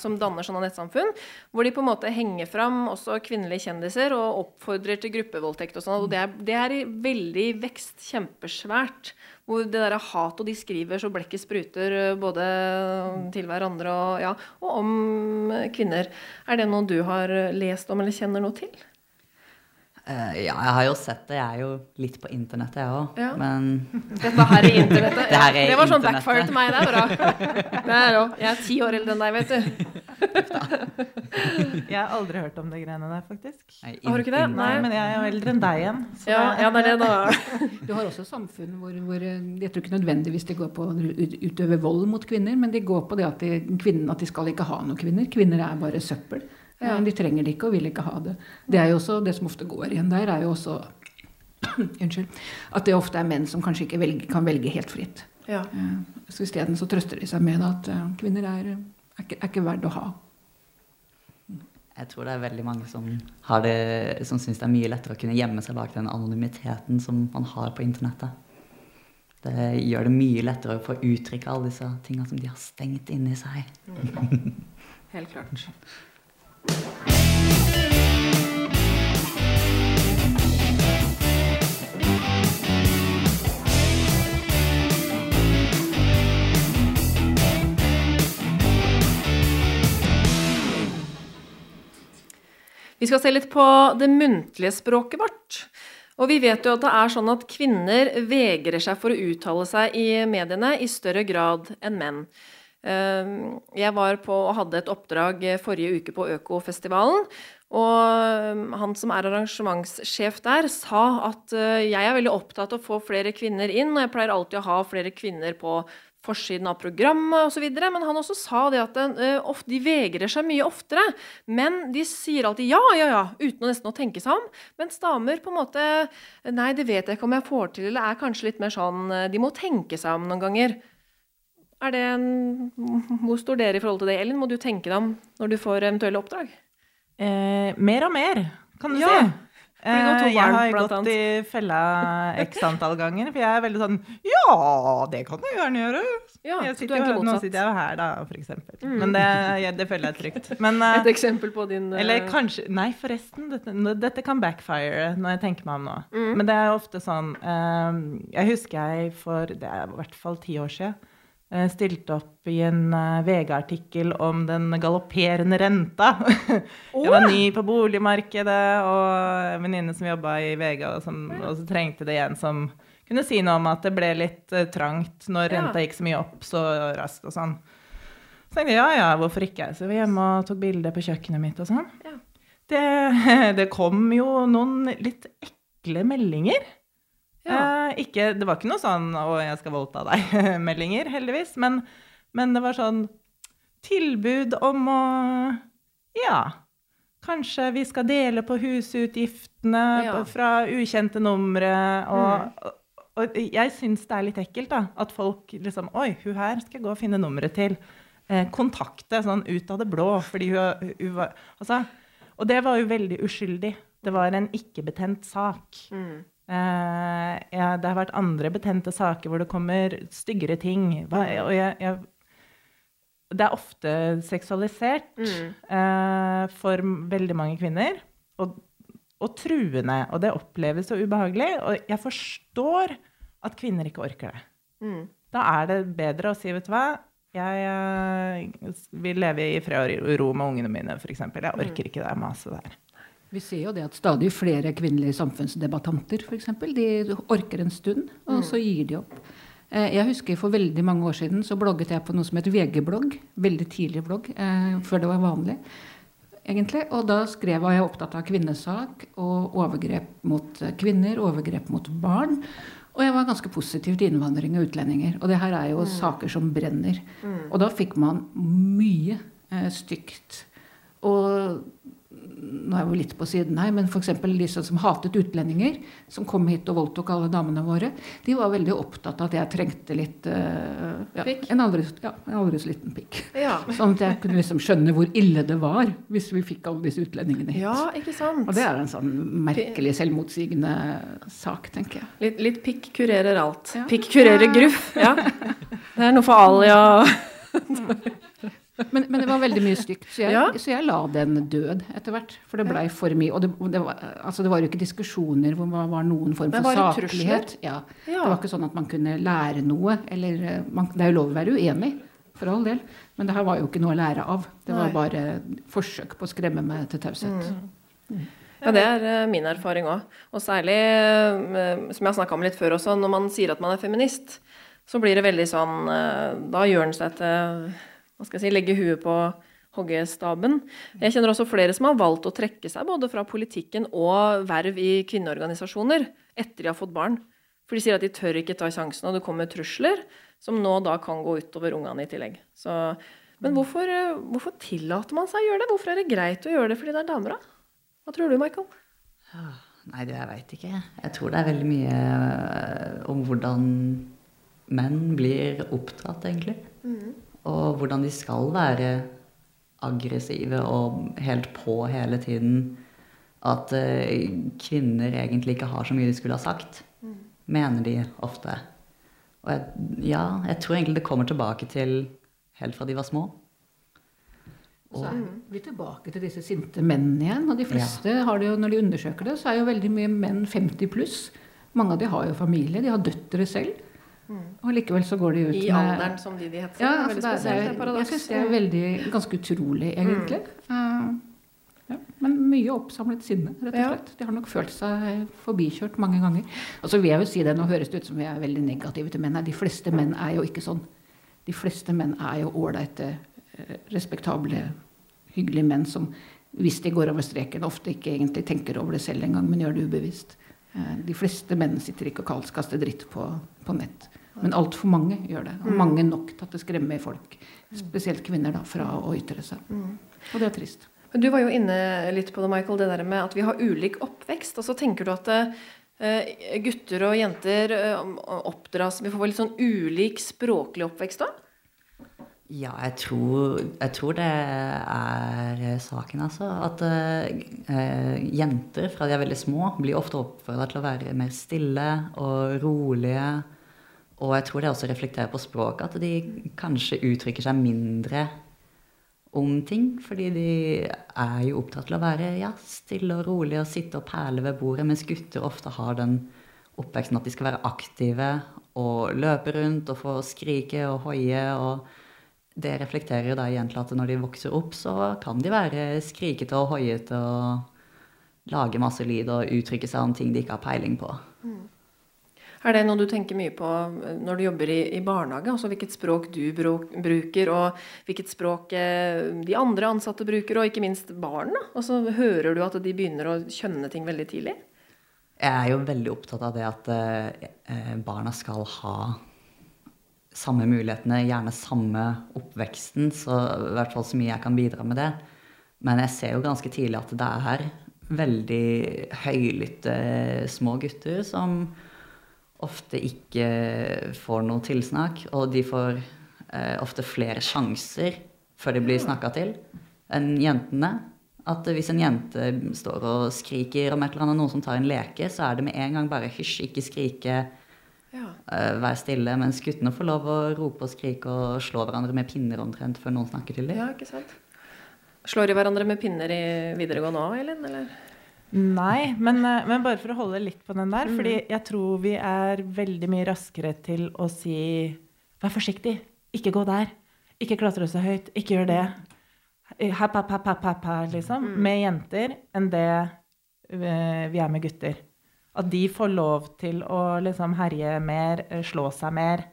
som danner sånne nettsamfunn, hvor de på en måte henger fram også kvinnelige kjendiser og oppfordrer til gruppevoldtekt og sånn. Og det er, det er i veldig vekst, kjempesvært. Hvor det der hat og de skriver så blekket spruter eh, både til hverandre og, ja, og om kvinner. Er det noe du har lest om eller kjenner noe til? Uh, ja, jeg har jo sett det. Jeg er jo litt på internettet, jeg òg. Ja. Men Dette her er internettet. Det her er det var sånn backfire til meg. Det er bra. Det er. Jeg er ti år eldre enn deg, vet du. Jeg har aldri hørt om det greiene der, faktisk. nei, Har du ikke det? Nei. Men jeg er jo eldre enn deg igjen. så Ja, ja, det er det, da. Du har også samfunn hvor, hvor eh, jeg tror ikke nødvendigvis de går på å utøve vold mot kvinner, men de går på det at de, kvinner, at de skal ikke ha noen kvinner. Kvinner er bare søppel. Ja. De trenger det ikke og vil ikke ha det. Det er jo også, det som ofte går igjen der, er jo også Unnskyld. At det ofte er menn som kanskje ikke velge, kan velge helt fritt. Ja. Eh, Så isteden så trøster de seg med at eh, kvinner er, er, ikke, er ikke verdt å ha. Jeg tror det er veldig mange som, har det, som syns det er mye lettere å kunne gjemme seg bak den anonymiteten som man har på internettet. Det gjør det mye lettere å få uttrykke alle disse tingene som de har stengt inni seg. Helt klart. Vi skal se litt på det muntlige språket vårt. Og vi vet jo at det er sånn at kvinner vegrer seg for å uttale seg i mediene i større grad enn menn. Eh, Jeg var på og hadde et oppdrag forrige uke på Økofestivalen. Og eh, han som er arrangementssjef der, sa at eh, jeg er veldig opptatt av å få flere kvinner inn, og jeg pleier alltid å ha flere kvinner på forsiden av programmet osv. Men han også sa det at eh, ofte, de vegrer seg mye oftere. Men de sier alltid ja, ja, ja, uten å nesten å tenke seg om. Mens damer på en måte Nei, det vet jeg ikke om jeg får til, eller er kanskje litt mer sånn eh, De må tenke seg om noen ganger. Er det en, Hvor står dere i forhold til det, Elin? Må du tenke deg om når du får eventuelle oppdrag? Eh, mer og mer, kan du Ja, si. To Eh, jeg har gått gått i fella x antall ganger, for jeg er veldig sånn Ja, det kan du gjerne gjøre. Ja, jeg sitter er jo, nå sitter jeg jo her, da, for eksempel. Mm. Men det, jeg, det føler jeg er trygt. Men, eh, Et eksempel på din eh, eller kanskje Nei, forresten. Dette, dette kan backfire når jeg tenker meg om nå. Mm. Men det er ofte sånn Jeg husker jeg for det er i hvert fall ti år siden stilte opp i en eh, VG-artikkel om den galopperende renta. jeg var ny på boligmarkedet, og en venninne som jobba i VG, og, som, og så trengte det en som kunne si noe om at det ble litt eh, trangt når renta gikk så mye opp så raskt og sånn. Så tenkte jeg ja, ja, hvorfor ikke? Så vi var hjemme og tok bilde på kjøkkenet mitt og sånn. Ja. Det, det kom jo noen litt ekle meldinger. Ja. Eh, ikke, det var ikke noe sånn 'Å, jeg skal voldta deg'-meldinger, heldigvis. Men, men det var sånn tilbud om å Ja, kanskje vi skal dele på husutgiftene Ja. på- fra ukjente numre. Og, og, og jeg syns det er litt ekkelt, da. At folk liksom 'Oi, hun her skal jeg gå og finne nummeret til'. Eh, kontakte sånn ut av det blå. fordi hun, hun var Altså. Og det var jo veldig uskyldig. Det var en ikke-betent sak. Mm. Eh, ja, det har vært andre betente saker hvor det kommer styggere ting. Hva, og jeg, jeg, det er ofte seksualisert Mm. uh, for veldig mange kvinner. Og, og truende. Og det oppleves så ubehagelig. Og jeg forstår at kvinner ikke orker det. Mm. Da er det bedre å si, vet du hva jeg uh, vil leve i fred og ro med ungene mine, f.eks. Jeg orker ikke det maset der. Vi ser jo det at stadig flere kvinnelige samfunnsdebattanter for eksempel, de orker en stund, og så gir de opp. Eh, Jeg husker For veldig mange år siden så blogget jeg på noe som het VG-blogg. Veldig tidlig blogg, eh, før det var vanlig. egentlig. Og da skrev jeg opptatt av kvinnesak og overgrep mot kvinner, overgrep mot barn. Og jeg var ganske positiv til innvandring og utlendinger. Og det her er jo saker som brenner. Og da fikk man mye eh, stygt. Og nå er jo litt på siden her, men f.eks. disse som hatet utlendinger, som kom hit og voldtok alle damene våre, de var veldig opptatt av at jeg trengte litt uh, ja? En aldri, ja, en aldri så liten pikk. Ja. Sånn at jeg kunne liksom skjønne hvor ille det var hvis vi fikk alle disse utlendingene hit. ja, ikke sant? Og det er en sånn merkelig selvmotsigende sak, tenker jeg. Litt, litt pikk kurerer alt. Pikk kurerer gruff. Ja. Det er noe for Alia. Men, men det var veldig mye stygt, så jeg, Ja. så jeg la den død etter hvert. For det blei for mye. Og det, det, var, altså det var jo ikke diskusjoner hvor det var noen form for saklighet. Ja. Ja. Det var ikke sånn at man kunne lære noe. Eller, eh, man, det er jo lov å være uenig, for all del. Men det her var jo ikke noe å lære av. Det var Nei. bare forsøk på å skremme meg til taushet. Ja, det er eh, min erfaring òg. Og særlig, eh, som jeg har snakka om litt før også, når man sier at man er feminist, så blir det veldig sånn Da gjør en seg til Hva skal jeg si Legge huet på hoggestaben. Jeg kjenner også flere som har valgt å trekke seg både fra politikken og verv i kvinneorganisasjoner etter de har fått barn. For de sier at de tør ikke ta sjansen, og det kommer trusler som nå da kan gå utover ungene i tillegg. Så, men hvorfor, eh, hvorfor tillater man seg å gjøre det? Hvorfor er det greit å gjøre det fordi det er damer, da? Hva tror du, Michael? Nei, det jeg veit ikke. Jeg tror det er veldig mye øh, om hvordan menn blir opptatt, egentlig. Og hvordan de skal være aggressive og helt på hele tiden. At øh, kvinner egentlig ikke har så mye de skulle ha sagt. Mener de ofte. Og jeg, ja, jeg tror egentlig det kommer tilbake til helt fra de var små. Så er vi tilbake til disse sinte mennene igjen. Og de fleste har det jo, når de undersøker det, så er jo veldig mye menn 50 pluss. Mange av de har jo familie, de har døtre selv. Og likevel så går de ut I med alderen som de de heter. Ja, altså det er, det er jeg syns det er veldig, ganske utrolig, egentlig. Eh, ja, men mye oppsamlet sinne, rett og Ja. slett. De har nok følt seg forbikjørt mange ganger. Og så vil jeg jo si det, Nå høres det ut som vi er veldig negative til menn. De fleste menn er jo ikke sånn. De fleste menn er jo ålreite, eh, respektable, hyggelige menn som hvis de går over streken, ofte ikke egentlig tenker over det selv engang, men gjør det ubevisst. Eh, De fleste menn sitter ikke og kaldskaster dritt på, på nett. Men altfor mange gjør det. Og mange nok til at det skremmer folk, spesielt kvinner, da, fra å ytre seg. Og det er trist. Men Du var jo inne litt på det, Michael, det der med at vi har ulik oppvekst. Og så tenker du at eh, gutter og jenter eh, oppdras Vi får litt sånn ulik språklig oppvekst da? Ja, jeg tror, jeg tror det er saken, altså. At eh, jenter fra de er veldig små, blir ofte oppfordra til å være mer stille og rolige. Og jeg tror det også reflekterer på språket, at de kanskje uttrykker seg mindre om ting. Fordi de er jo opptatt til å være ja, stille og rolig og sitte og perle ved bordet, mens gutter ofte har den oppveksten at de skal være aktive og løpe rundt og få skrike og hoie. og det reflekterer jo da igjen til at når de vokser opp, så kan de være skrikete og hoiete og lage masse lyd og uttrykke seg om ting de ikke har peiling på. Er det noe du tenker mye på eh, når du jobber i, i barnehage? Altså hvilket språk du bruker, og hvilket språk eh, de andre ansatte bruker, og ikke minst barn? da? Altså, hører du at de begynner å kjønne ting veldig tidlig? Jeg er jo veldig opptatt av det at eh, barna skal ha samme mulighetene, gjerne samme oppveksten, så i hvert fall så mye jeg kan bidra med det. Men jeg ser jo ganske tidlig at det er veldig høylytte små gutter som ofte ikke får noe tilsnakk, og de får eh, ofte flere sjanser før de blir snakka til, enn jentene. At hvis en jente står og skriker om et eller annet, noen som tar en leke, så er det med en gang bare hysj, ikke skrike, Ja. eh, vær stille. Mens guttene får lov å rope og skrike og slå hverandre med pinner omtrent før noen snakker til dem. ja, ikke sant? Slår de hverandre med pinner i videregående òg, Elin? Eller? Nei, men, eh, men bare for å holde litt på den der. fordi jeg tror vi er veldig mye raskere til å si Vær forsiktig. Ikke gå der. Ikke klatre så høyt. Ikke gjør det. Happ, happ, happ, happ, happ, liksom. liksom. Med jenter enn det eh, vi er med gutter. At de får lov til å liksom herje mer, eh, slå seg mer.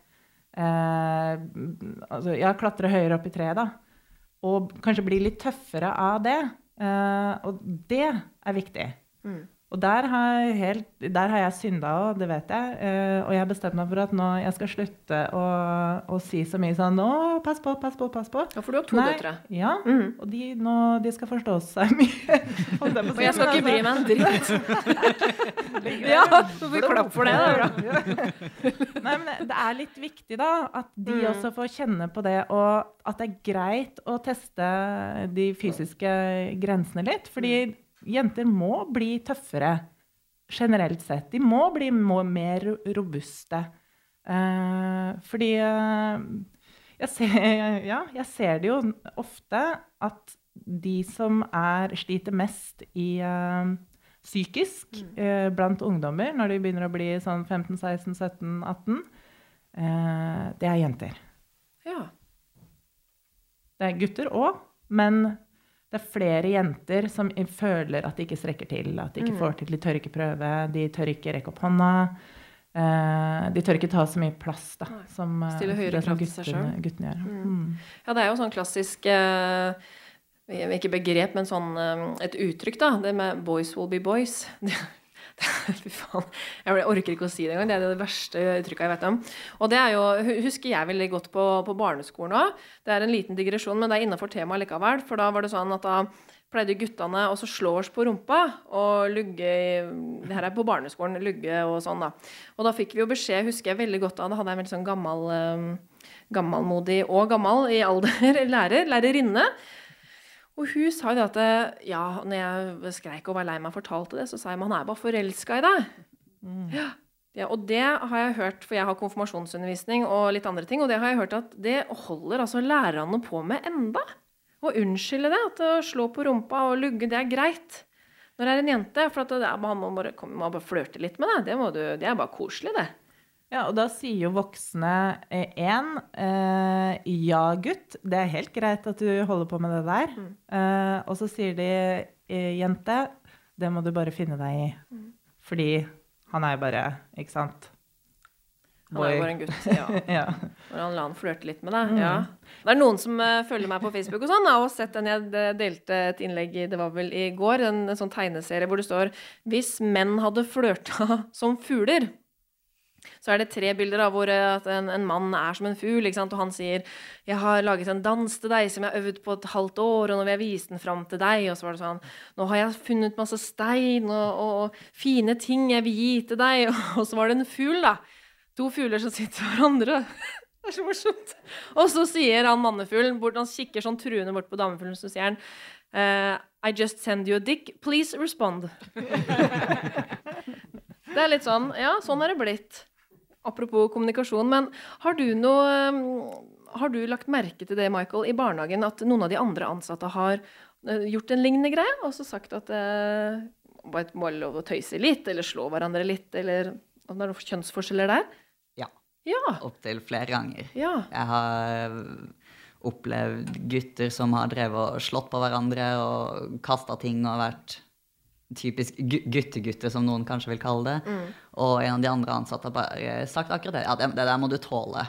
Eh, altså, ja, klatre høyere opp i treet, da. Og kanskje bli litt tøffere av det. Eh, og det er viktig. Og der har, helt, der har jeg synda òg, det vet jeg. Uh, og jeg har bestemt meg for at nå jeg skal slutte å, å si så mye sånn Å, pass på, pass på, pass på. Ja, for du har to Nei, døtre. Ja. Mhm. Og de, nå, de skal forstå seg mye. Og jeg skal ikke bry meg en dritt. Ja, så får vi klapp for det. Det er bra. Nei, men det er litt viktig, da, at de Mm. også får kjenne på det, og at det er greit å teste de fysiske grensene litt. Fordi Mm. Jenter må bli tøffere generelt sett. De må bli mer robuste. Eh, fordi eh, jeg, ser, ja, jeg ser det jo ofte at de som er, sliter mest i eh, psykisk eh, blant ungdommer, når de begynner å bli sånn 15-16-17-18, eh, det er jenter. Ja. Det er gutter òg, men det er flere jenter som føler at de ikke strekker til, at de ikke får til, de tør ikke prøve, de tør ikke rekke opp hånda. Uh, de tør ikke ta så mye plass, da, som, eh, Stille høyere krav til seg selv. guttene gjør. Mm. Mm. Ja, det er jo sånn klassisk uh, Ikke begrep, men sånn um, et uttrykk, da. Det med 'boys will be boys'. Fy faen. Jeg orker ikke å si det engang. Det er det verste uttrykket jeg vet om. Og det er jo, husker jeg veldig godt på, på barneskolen òg. Det er en liten digresjon, men det er innafor temaet likevel. For da var det sånn at da pleide guttene å slå oss på rumpa og lugge Det her er på barneskolen. Lugge og sånn, da. Og da fikk vi jo beskjed, husker jeg veldig godt da, da hadde jeg en veldig sånn gammel eh, gammelmodig og gammel i alder lærer, lærerinne. Og hun sa jo det at eh, ja, når jeg skreik og var lei meg og fortalte det, så sa jeg at han er bare forelska i deg. Ja. Ja, og det har jeg hørt, for jeg har konfirmasjonsundervisning og litt andre ting, og det har jeg hørt at det holder altså lærerne på med enda. Å unnskylde det, at å slå på rumpa og lugge, det er greit. Når det er en jente, for at det man må bare, må bare flørte litt med det. Det, må du, det er bare koselig, det. Ja, og da sier jo voksne én eh, ja, gutt, det er helt greit at du holder på med det der. Mm. Eh, og så sier de eh, jente, det må du bare finne deg i. Mm. Fordi han er jo bare, ikke sant? Han er jo bare en gutt. ja. Ja. Når han la han flørte litt med deg. Ja. Det er noen som eh, følger meg på Facebook og sånn, og har sett den jeg delte et innlegg i, det var vel i går, en, en sånn tegneserie hvor det står Hvis menn hadde flørta som fugler. Så er det tre bilder av hvor eh, en, en mann er som en fugl, og han sier 'Jeg har laget en dans til deg som jeg har øvd på et halvt år, og nå vil jeg vise den fram til deg.' Og så var det sånn 'Nå har jeg funnet masse stein og, og fine ting jeg vil gi til deg.' Og så var det en fugl, da. To fugler som sitter hverandre. Det er så morsomt. Og så sier han mannefuglen, han kikker sånn truende bort på damefuglen, så sier han uh, I just send you a dick. Please respond. det er litt sånn Ja, sånn er det blitt. Apropos kommunikasjon. Men har du noe um, Har du lagt merke til det, Michael, i barnehagen, at noen av de andre ansatte har eh, gjort en lignende greie? Og så sagt at eh, var må mål lov å tøyse litt, eller slå hverandre litt, eller om det er noen kjønnsforskjeller der? Ja. Ja. Opptil flere ganger. Ja. Jeg har opplevd gutter som har drevet og slått på hverandre og kasta ting og vært typisk gu- guttegutter, som noen kanskje vil kalle det. Og en av de andre ansatte har bare sagt akkurat det. Ja, det, det der må du tåle.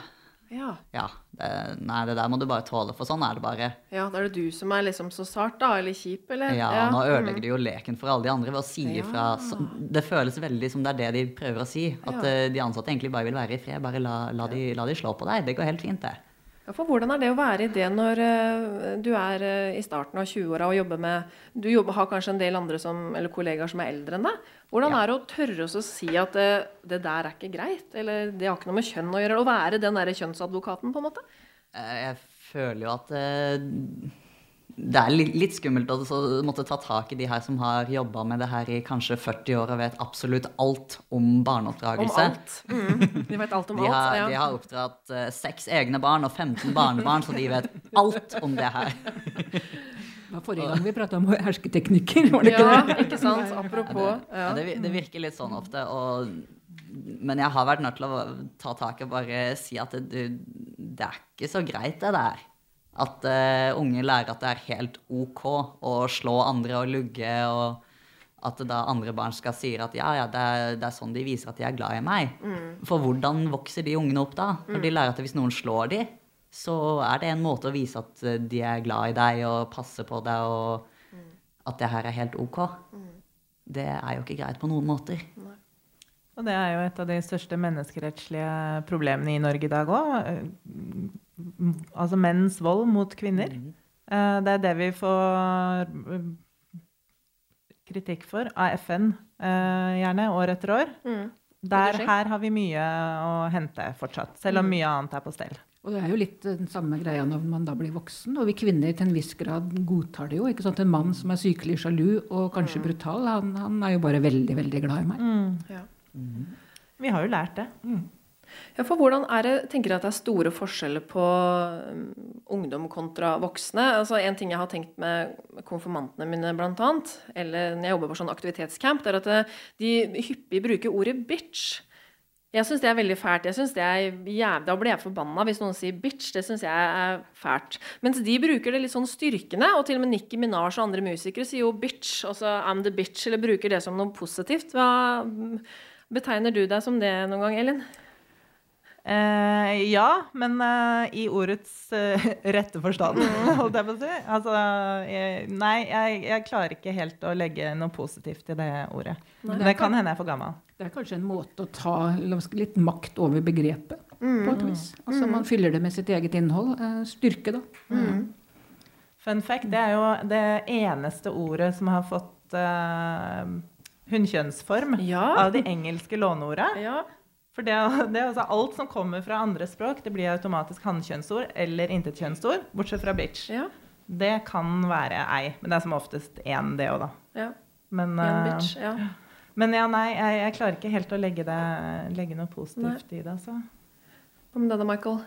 Ja. Ja, det, nei, det der må du bare tåle, for sånn er det bare. ja, da er det du som er liksom så sart, da, eller kjip, eller? Ja, nå ødelegger du jo leken for alle de andre ved å si ifra. Ja. det føles veldig som det er det de prøver å si. At Ja. eh, de ansatte egentlig bare vil være i fred. Bare la, la, de, la de slå på deg. Det går helt fint, det. For hvordan er det å være i det når eh, du er eh, i starten av 20-åra og jobber med Du jobber, har kanskje en del andre som, eller kollegaer som er eldre enn deg. Hvordan Ja. er det å tørre å si at det, det der er ikke greit? Eller det har ikke noe med kjønn å gjøre? Å være den derre kjønnsadvokaten, på en måte? Eh, Jeg føler jo at eh, det er litt, skummelt å så måtte ta tak i de her som har jobba med det her i kanskje 40 år og vet absolutt alt om Om barneoppdragelse. alt. Mm. De vet alt om De alt. ja. de har oppdratt eh, seks egne barn og 15 barnebarn, så de vet alt om det her. Det var forrige gang vi prata om hersketeknikker, var det ikke det? ja, ikke sant? Apropos. Ja, det, ja, det virker litt sånn ofte. Og, men jeg har vært nødt til å ta tak i og bare si at det, det, det er ikke så greit, det der. At uh, unge lærer at det er helt OK å slå andre og lugge, og at da andre barn skal si at ja, ja, det er, det er sånn de viser at de er glad i meg. For hvordan vokser de ungene opp da? Når de lærer at hvis noen slår de, så er det en måte å vise at eh, de er glad i deg og passer på deg, og at det her er helt OK. det er jo ikke greit på noen måter. Og det er jo et av de største menneskerettslige problemene i Norge i dag òg. Altså menns vold mot kvinner. Eh, Det er det vi får eh, kritikk for av FN, eh, gjerne, år etter år. Mm. Der, her har vi mye å hente fortsatt, selv om mye annet er på stell. Og det er jo litt den samme greia når man da blir voksen. Og vi kvinner til en viss grad godtar det jo. ikke sant? En mann som er sykelig sjalu og kanskje brutal, han, han er jo bare veldig, veldig glad i meg. Ja. Vi har jo lært det. Ja, for hvordan er det, tenker jeg at det er store forskjeller på um, ungdom kontra voksne? Altså En ting jeg har tenkt med konfirmantene mine, blant annet, eller når jeg jobber på sånn aktivitetscamp, det er at eh, de hyppig bruker ordet bitch. Jeg syns det er veldig fælt. Jeg synes det er jæv... Da blir jeg forbanna hvis noen sier bitch. Det syns jeg er fælt. Mens de bruker det litt sånn styrkende, og til og med Nicki Minaj og andre musikere sier jo bitch, altså I'm the bitch, eller bruker det som noe positivt. Hva betegner du deg som det noen gang, Elin? Eh, ja, men eh, i ordets eh, rette forstand, holdt jeg på å si. Altså, jeg, nei, jeg, jeg klarer ikke helt å legge noe positivt i det ordet. Men det kan hende jeg er for gammel. Det er kanskje en måte å ta litt makt over begrepet på et vis. Altså Man fyller det med sitt eget innhold. Eh, styrke, da. Fun fact, det er jo det eneste ordet som har fått eh, hunnkjønnsform Ja. av de engelske låneorda. Ja. For det, det er altså alt som kommer fra andre språk, det blir automatisk hannkjønnsord eller intetkjønnsord, bortsett fra bitch. Ja. Det kan være ei, men det er som oftest én, det òg, da. ja. Men, En eh, bitch. Ja. men ja, nei, jeg, jeg klarer ikke helt å legge, det, legge noe positivt i det, altså. Hva med deg da, Michael?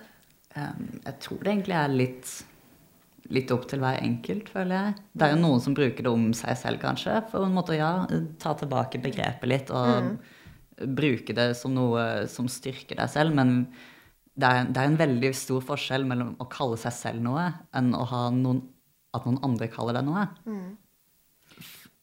Um, jeg tror det egentlig er litt, litt opp til hver enkelt, føler jeg. Det er jo noen som bruker det om seg selv, kanskje, for en måte ja, ta tilbake begrepet litt og bruke det som noe som styrker deg selv. Men det er, det er en veldig stor forskjell mellom å kalle seg selv noe enn å ha noen, at noen andre kaller deg noe.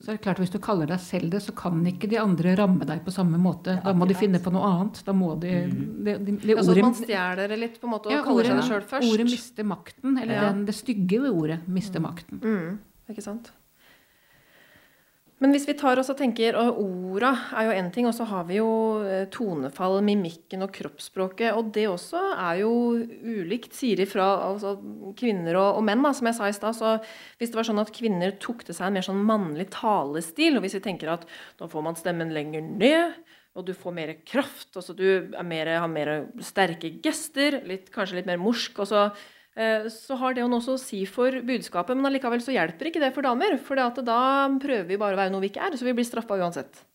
Så er det klart, Hvis du kaller deg selv det, så kan ikke de andre ramme deg på samme måte. Da må de finne på noe annet. Da må de, det, det, det Altså at ordet, man stjeler det litt på en måte og ja, kaller seg ordet, det sjøl først. ordet mister makten. Eller Ja. den, det stygge ved ordet mister makten. Mm, ikke sant? Men hvis vi tar oss og tenker og Orda er jo én ting, og så har vi jo eh, tonefall, mimikken og kroppsspråket. Og det også er jo ulikt, sier ifra altså, kvinner og, og menn. Da, som jeg sa i stad. Så hvis det var sånn at kvinner tok til seg en mer sånn mannlig talestil, og hvis vi tenker at da får man stemmen lenger ned, og du får mer kraft, altså du er mer, har mer sterke gester, litt, kanskje litt mer morsk, og så så har det jo noe å si for budskapet, men allikevel så hjelper ikke det for damer. For da prøver vi bare å være noe vi ikke er, så vi blir straffa uansett.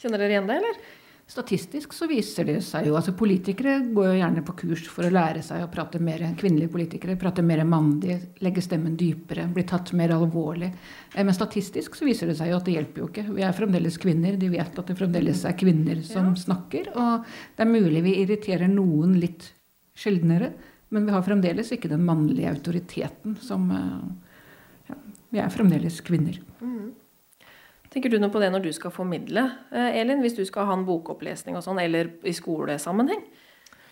Kjenner dere igjen det, eller? Statistisk så viser det seg jo altså Politikere går jo gjerne på kurs for å lære seg å prate mer kvinnelige politikere, prate mer mannlig, legge stemmen dypere, bli tatt mer alvorlig. Eh, Men statistisk så viser det seg jo at det hjelper jo ikke. Vi er fremdeles kvinner. De vet at det fremdeles er kvinner som snakker. Og det er mulig vi irriterer noen litt sjeldnere, men vi har fremdeles ikke den mannlige autoriteten som eh, ja, Vi er fremdeles kvinner. Tenker du noe på det når du skal formidle, eh, Elin? Hvis du skal ha en bokopplesning og sånn, eller i skolesammenheng?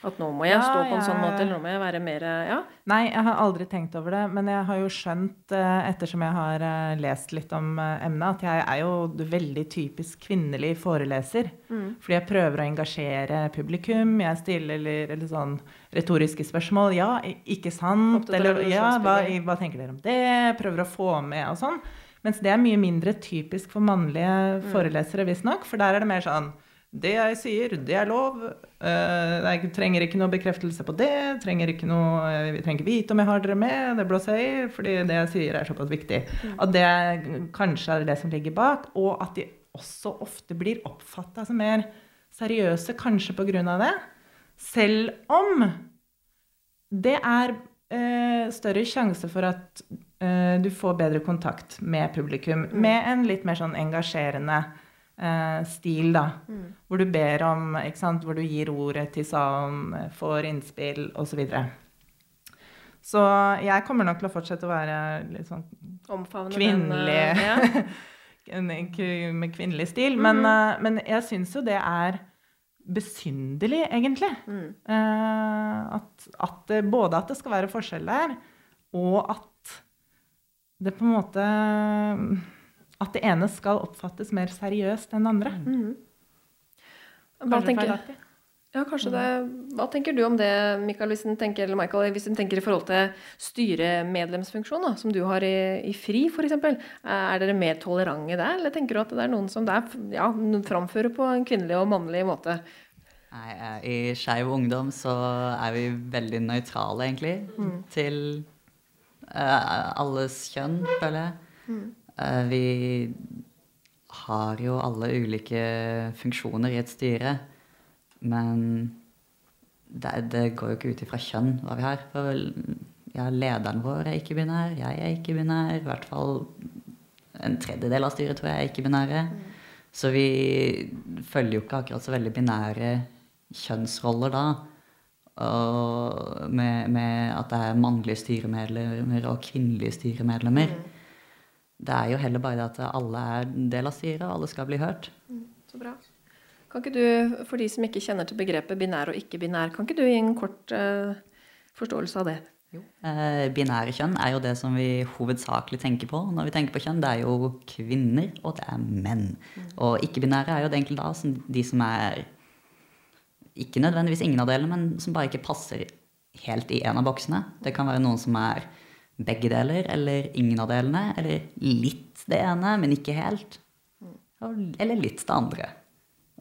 At nå må jeg Ja, stå på en sånn måte, eller nå må jeg være mer Ja. Nei, jeg har aldri tenkt over det, men jeg har jo skjønt, eh, ettersom jeg har eh, lest litt om eh, emnet, at jeg er jo veldig typisk kvinnelig foreleser. Fordi jeg prøver å engasjere publikum, jeg stiller eller, eller sånn retoriske spørsmål. Ja, ikke sant? Eller ja, hva, hva tenker dere om det? Prøver å få med og sånn. Mens det er mye mindre typisk for mannlige forelesere, visstnok. For der er det mer sånn Det jeg sier, det er lov. Eh, jeg trenger ikke noe bekreftelse på det. Trenger ikke noe, jeg vi trenger ikke vite om jeg har dere med. Det blåser jeg i, fordi det jeg sier, er såpass viktig. At det kanskje er det som ligger bak. Og at de også ofte blir oppfatta som mer seriøse, kanskje på grunn av det. Selv om det er eh, større sjanse for at eh, du får bedre kontakt med publikum med en litt mer sånn engasjerende eh, stil, da. Hvor du ber om ikke sant? Hvor du gir ordet til salen, eh, får innspill osv. Så, så jeg kommer nok til å fortsette å være litt sånn Omfavne kvinnelig den eh, ja. med kvinnelig stil. Men, eh, men jeg syns jo det er besynderlig, egentlig. Mm. Eh, at, at det, både at det skal være forskjell der, og at det på en måte at det ene skal oppfattes mer seriøst enn det andre. Hva tenker, ja, kanskje det, hva tenker du om det, Michael, hvis du tenker, eller Michael, hvis en tenker i forhold til styremedlemsfunksjon, da, som du har i, i FRI f.eks.? Er dere mer tolerante der, eller tenker du at det er noen som der, ja, framfører på en kvinnelig og mannlig måte? Nei, eh, I Skeiv Ungdom så er vi veldig nøytrale, egentlig, til uh, alles kjønn, føler jeg. Eh, vi har jo alle ulike funksjoner i et styre, men det, det går jo ikke ut ifra kjønn hva vi har. For ja, lederen vår er ikke-binær, jeg er ikke-binær, i hvert fall en tredjedel av styret tror jeg er ikke-binære. Så vi følger jo ikke akkurat så veldig binære kjønnsroller da. Og med, med at det er mannlige styremedlemmer og kvinnelige styremedlemmer. Det er jo heller bare det at alle er en del av styret, og alle skal bli hørt. Så bra. Kan ikke du, for de som ikke kjenner til begrepet binær og ikke-binær, kan ikke du gi en kort uh, forståelse av det? Eh, binære kjønn er jo det som vi hovedsakelig tenker på når vi tenker på kjønn. Det er jo kvinner, og det er menn. Og ikke-binære er jo det egentlig da som de som er ikke nødvendigvis ingen av delene, men som bare ikke passer helt i en av boksene. Det kan være noen som er begge deler, eller ingen av delene, eller litt det ene, men ikke helt. Eller litt det andre.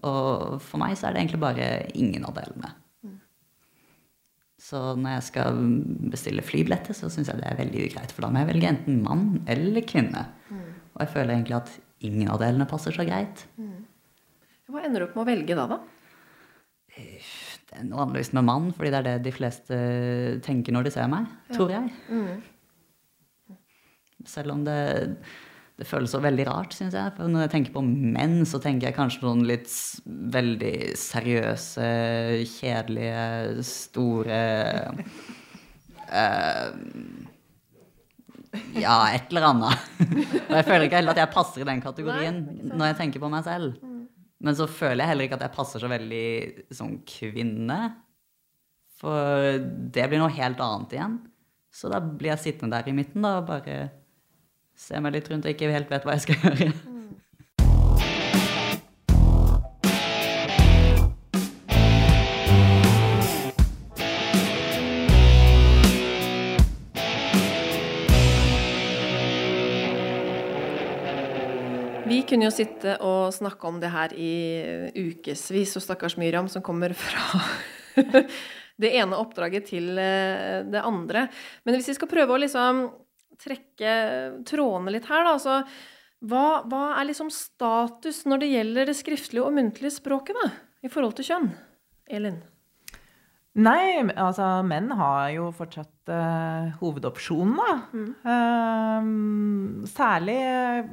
Og for meg så er det egentlig bare ingen av delene. Så når jeg skal bestille flybilletter, så syns jeg det er veldig ugreit. For da må jeg velge enten mann eller kvinne. Og jeg føler egentlig at ingen av delene passer så greit. Hva ender du opp med å velge da, da? Det er vanligvis med mann, fordi det er det de fleste tenker når de ser meg, tror jeg. Selv om det, det føles så veldig rart, syns jeg. For når jeg tenker på menn, så tenker jeg kanskje noen litt veldig seriøse, kjedelige, store uh, Ja, et eller annet. Og jeg føler ikke heller at jeg passer i den kategorien når jeg tenker på meg selv. Men så føler jeg heller ikke at jeg passer så veldig som kvinne. For det blir noe helt annet igjen. Så da blir jeg sittende der i midten da, og bare se meg litt rundt og ikke helt vet hva jeg skal gjøre. Vi kunne jo sitte og snakke om det her i ukevis, og stakkars Myriam som kommer fra det ene oppdraget til eh, det andre. Men hvis vi skal prøve å liksom trekke trådene litt her, da, Altså, hva, hva er liksom status når det gjelder det skriftlige og muntlige språket, da? I forhold til kjønn? Elin? Nei, altså menn har jo fortsatt uh, hovedopsjonen, da. Eh, særlig eh,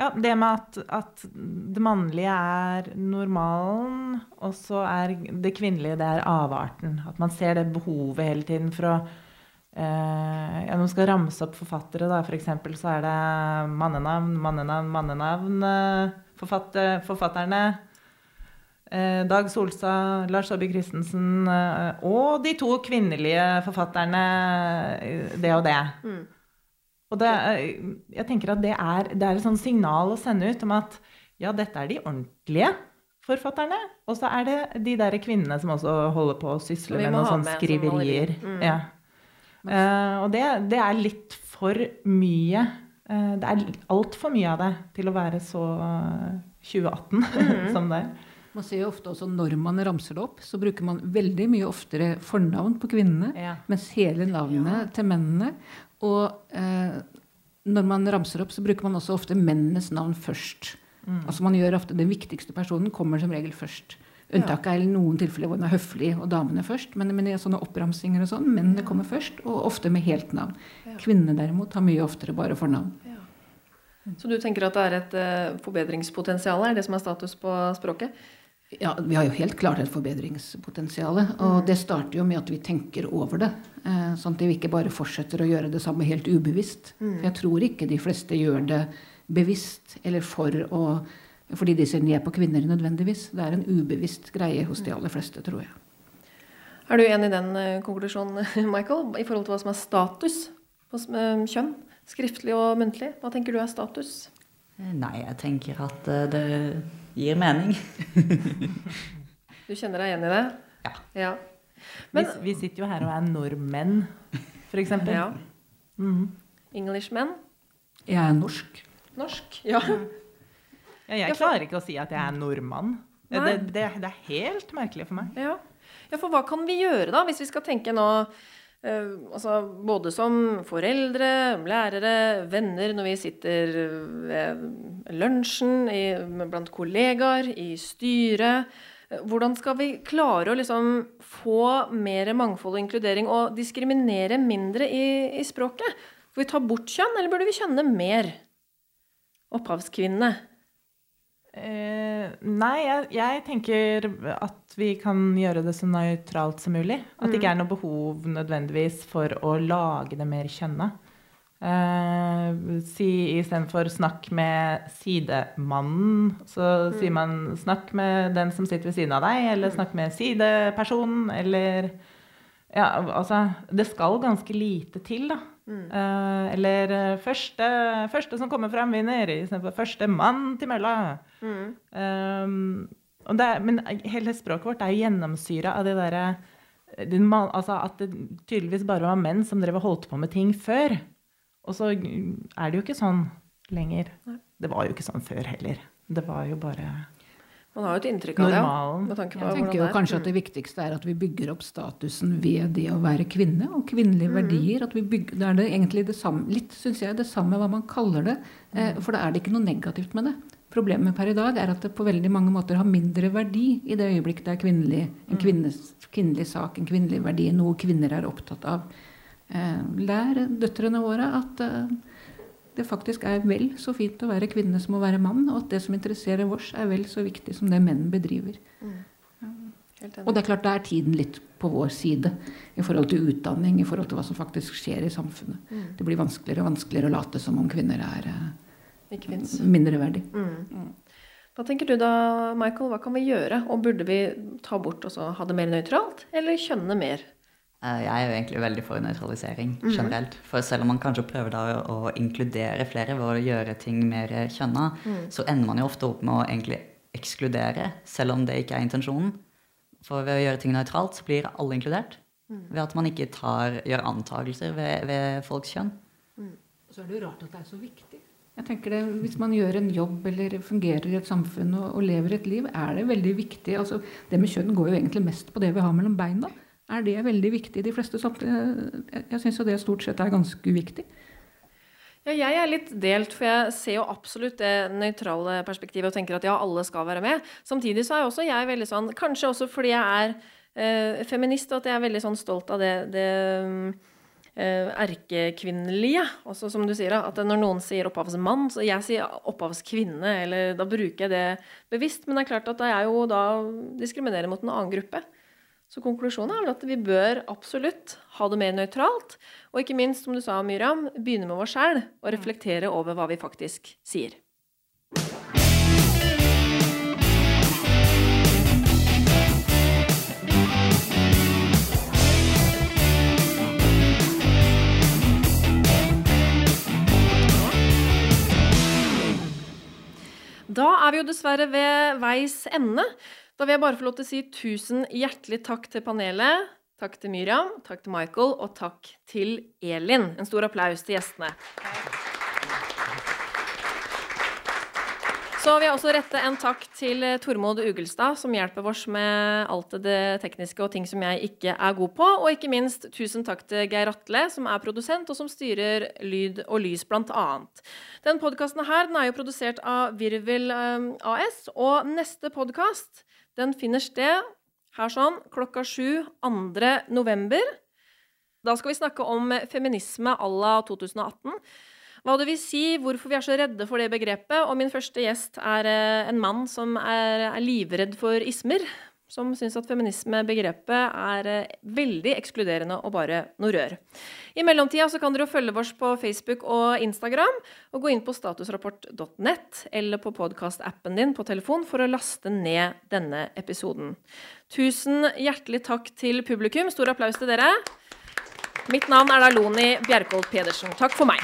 ja, det med at, at det mannlige er normalen, og så er det kvinnelige det er avarten. At man ser det behovet hele tiden for å Ja, når man skal ramse opp forfattere, da, for eksempel, så er det mannenavn, mannenavn, mannenavn. eh, Forfatter, forfatterne Eh, Dag Solstad, Lars Saabye Christensen eh, og de to kvinnelige forfatterne eh, det og det. Og det, jeg tenker at det er, det er et sånt signal å sende ut om at ja, dette er de ordentlige forfatterne, og så er det de der kvinnene som også holder på å sysle med noen sånne som skriverier. Mm. Ja. Eh, og det, det er litt for mye. Uh, det er altfor mye av det til å være så eh, 2018 Mm. som det er. Man ser jo ofte også når man ramser det opp, så bruker man veldig mye oftere fornavn på kvinnene, Ja. mens hele navnet til mennene. Og eh, når man ramser opp, så bruker man også ofte mennenes navn først. Altså man gjør ofte Den viktigste personen kommer som regel først. Unntaket er noen tilfeller hvor den er høflig og damene først. Men, men er sånne oppramsinger og sånn, mennene kommer først, og ofte med helt navn. Kvinnene derimot har mye oftere bare fornavn. Så du tenker at det er et eh, forbedringspotensial, er det som er status på språket? Ja, Vi har jo helt klart et forbedringspotensial. Og det starter jo med at vi tenker over det. eh, Sånn at vi ikke bare fortsetter å gjøre det samme helt ubevisst. For jeg tror ikke de fleste gjør det bevisst eller for å fordi de ser ned på kvinner nødvendigvis. Det er en ubevisst greie hos de aller fleste, tror jeg. Er du enig i den eh, konklusjonen, Michael, i forhold til hva som er status hos eh, kjønn? Skriftlig og muntlig. Hva tenker du er status? Eh, Nei, jeg tenker at det gir mening. Du kjenner deg igjen i det? Ja. ja. Vi, Men- vi sitter jo her og er nordmenn, for eksempel. Ja. Mhm. Englishman? Jeg er norsk. Norsk? Ja. Ja, jeg klarer ikke å si at jeg er nordmann. Det, det, det er helt merkelig for meg. Ja. ja, for hva kan vi gjøre da, hvis vi skal tenke nå Uh, altså både som foreldre, lærere, venner når vi sitter ved lunsjen, i, blant kollegaer, i styret. Eh, Hvordan skal vi klare å liksom få mer mangfold og inkludering og diskriminere mindre i, i språket? Får vi ta bort kjønn, eller burde vi kjønne mer? Opphavskvinne. Eh, nei, jeg, jeg tenker at vi kan gjøre det så nøytralt som mulig. At det ikke er noe behov nødvendigvis for å lage det mer kjønna. Uh, si istedenfor 'snakk med sidemannen', så sier man 'snakk med den som sitter ved siden av deg', eller 'snakk med sidepersonen', eller Ja, altså Det skal ganske lite til, da. Eh, eller eh, første, 'første som kommer frem, vinner', istedenfor 'første mann til mølla'. Um, og det men hele språket vårt er jo gjennomsyra av det derre altså At det tydeligvis bare var menn som drev og holdt på med ting før. Og så er det jo ikke sånn lenger. Det var jo ikke sånn før heller. Det var jo bare Man har jo et inntrykk av det. ja, normalen. Tanke på Jeg tenker jo det kanskje at det viktigste er at vi bygger opp statusen ved det å være kvinne, og kvinnelige verdier. at vi bygger, Da er det egentlig det samme, litt, synes jeg, det samme hva man kaller det. Eh, for da er det ikke noe negativt med det. Problemet per i dag er at det på veldig mange måter har mindre verdi i det øyeblikk det er kvinnelig, en kvinnes, kvinnelig sak, en kvinnelig verdi, noe kvinner er opptatt av. Eh, lær døtrene våre at eh, det faktisk er vel så fint å være kvinne som å være mann, og at det som interesserer vårs, er vel så viktig som det menn bedriver. Mm. Og det er klart, da er tiden litt på vår side i forhold til utdanning, i forhold til hva som faktisk skjer i samfunnet. Det blir vanskeligere og vanskeligere å late som om kvinner er eh, Ikke fins. mindreverdig. Hva tenker du da, Michael? Hva kan vi gjøre? Og burde vi ta bort og så ha det mer nøytralt, eller kjønne mer? Eh, Jeg er jo egentlig veldig for nøytralisering generelt. For selv om man kanskje prøver da å inkludere flere ved å gjøre ting mer kjønna, så ender man jo ofte opp med å egentlig ekskludere, selv om det ikke er intensjonen. For ved å gjøre ting nøytralt, så blir alle inkludert. Ved at man ikke tar, gjør antakelser ved, ved folks kjønn. Og så er det jo rart at det er så viktig. Jeg tenker det, Hvis man gjør en jobb eller fungerer i et samfunn og, og lever et liv, er det veldig viktig altså Det med kjønn går jo egentlig mest på det vi har mellom beina. Er det veldig viktig de fleste? Jeg, syns jo det stort sett er ganske uviktig. Ja, jeg er litt delt, for jeg ser jo absolutt det nøytrale perspektivet og tenker at ja, alle skal være med. Samtidig så er også jeg veldig sånn, kanskje også fordi jeg er eh, feminist, at jeg er veldig sånn stolt av det, det eh, erkekvinnelige. Også som du sier, at når noen sier opphavsmann, så jeg sier opphavskvinne, eller da bruker jeg det bevisst. Men det er klart at jeg jo da diskriminerer mot en annen gruppe. Så konklusjonen er vel at vi bør absolutt ha det mer nøytralt. Og ikke minst, som du sa, Myram, begynne med oss sjæl og reflektere over hva vi faktisk sier. Da er vi jo dessverre ved veis ende. Da vil jeg bare få lov til å si tusen hjertelig takk til panelet. Takk til Myriam, takk til Michael, og takk til Elin. En stor applaus til gjestene. Så vil jeg også rette en takk til Tormod Ugelstad, som hjelper oss med alt det tekniske og ting som jeg ikke er god på. Og ikke minst tusen takk til Geir Atle, som er produsent, og som styrer lyd og lys, blant annet. Den podkasten her den er jo produsert av Virvel eh, AS, og neste podkast den finner sted her sånn klokka sju 2. november. Da skal vi snakke om feminisme à la 2018. Hva det vil si, hvorfor vi er så redde for det begrepet. Og min første gjest er eh, en mann som er, er livredd for ismer. Som syns at feminismebegrepet er eh, veldig ekskluderende og bare noe rør. I mellomtida så kan dere følge oss på Facebook og Instagram, og gå inn på statusrapport.net eller på podkastappen din på telefon for å laste ned denne episoden. Tusen hjertelig takk til publikum. Stor applaus til dere. Mitt navn er da Loni Bjerkholt Pedersen. Takk for meg.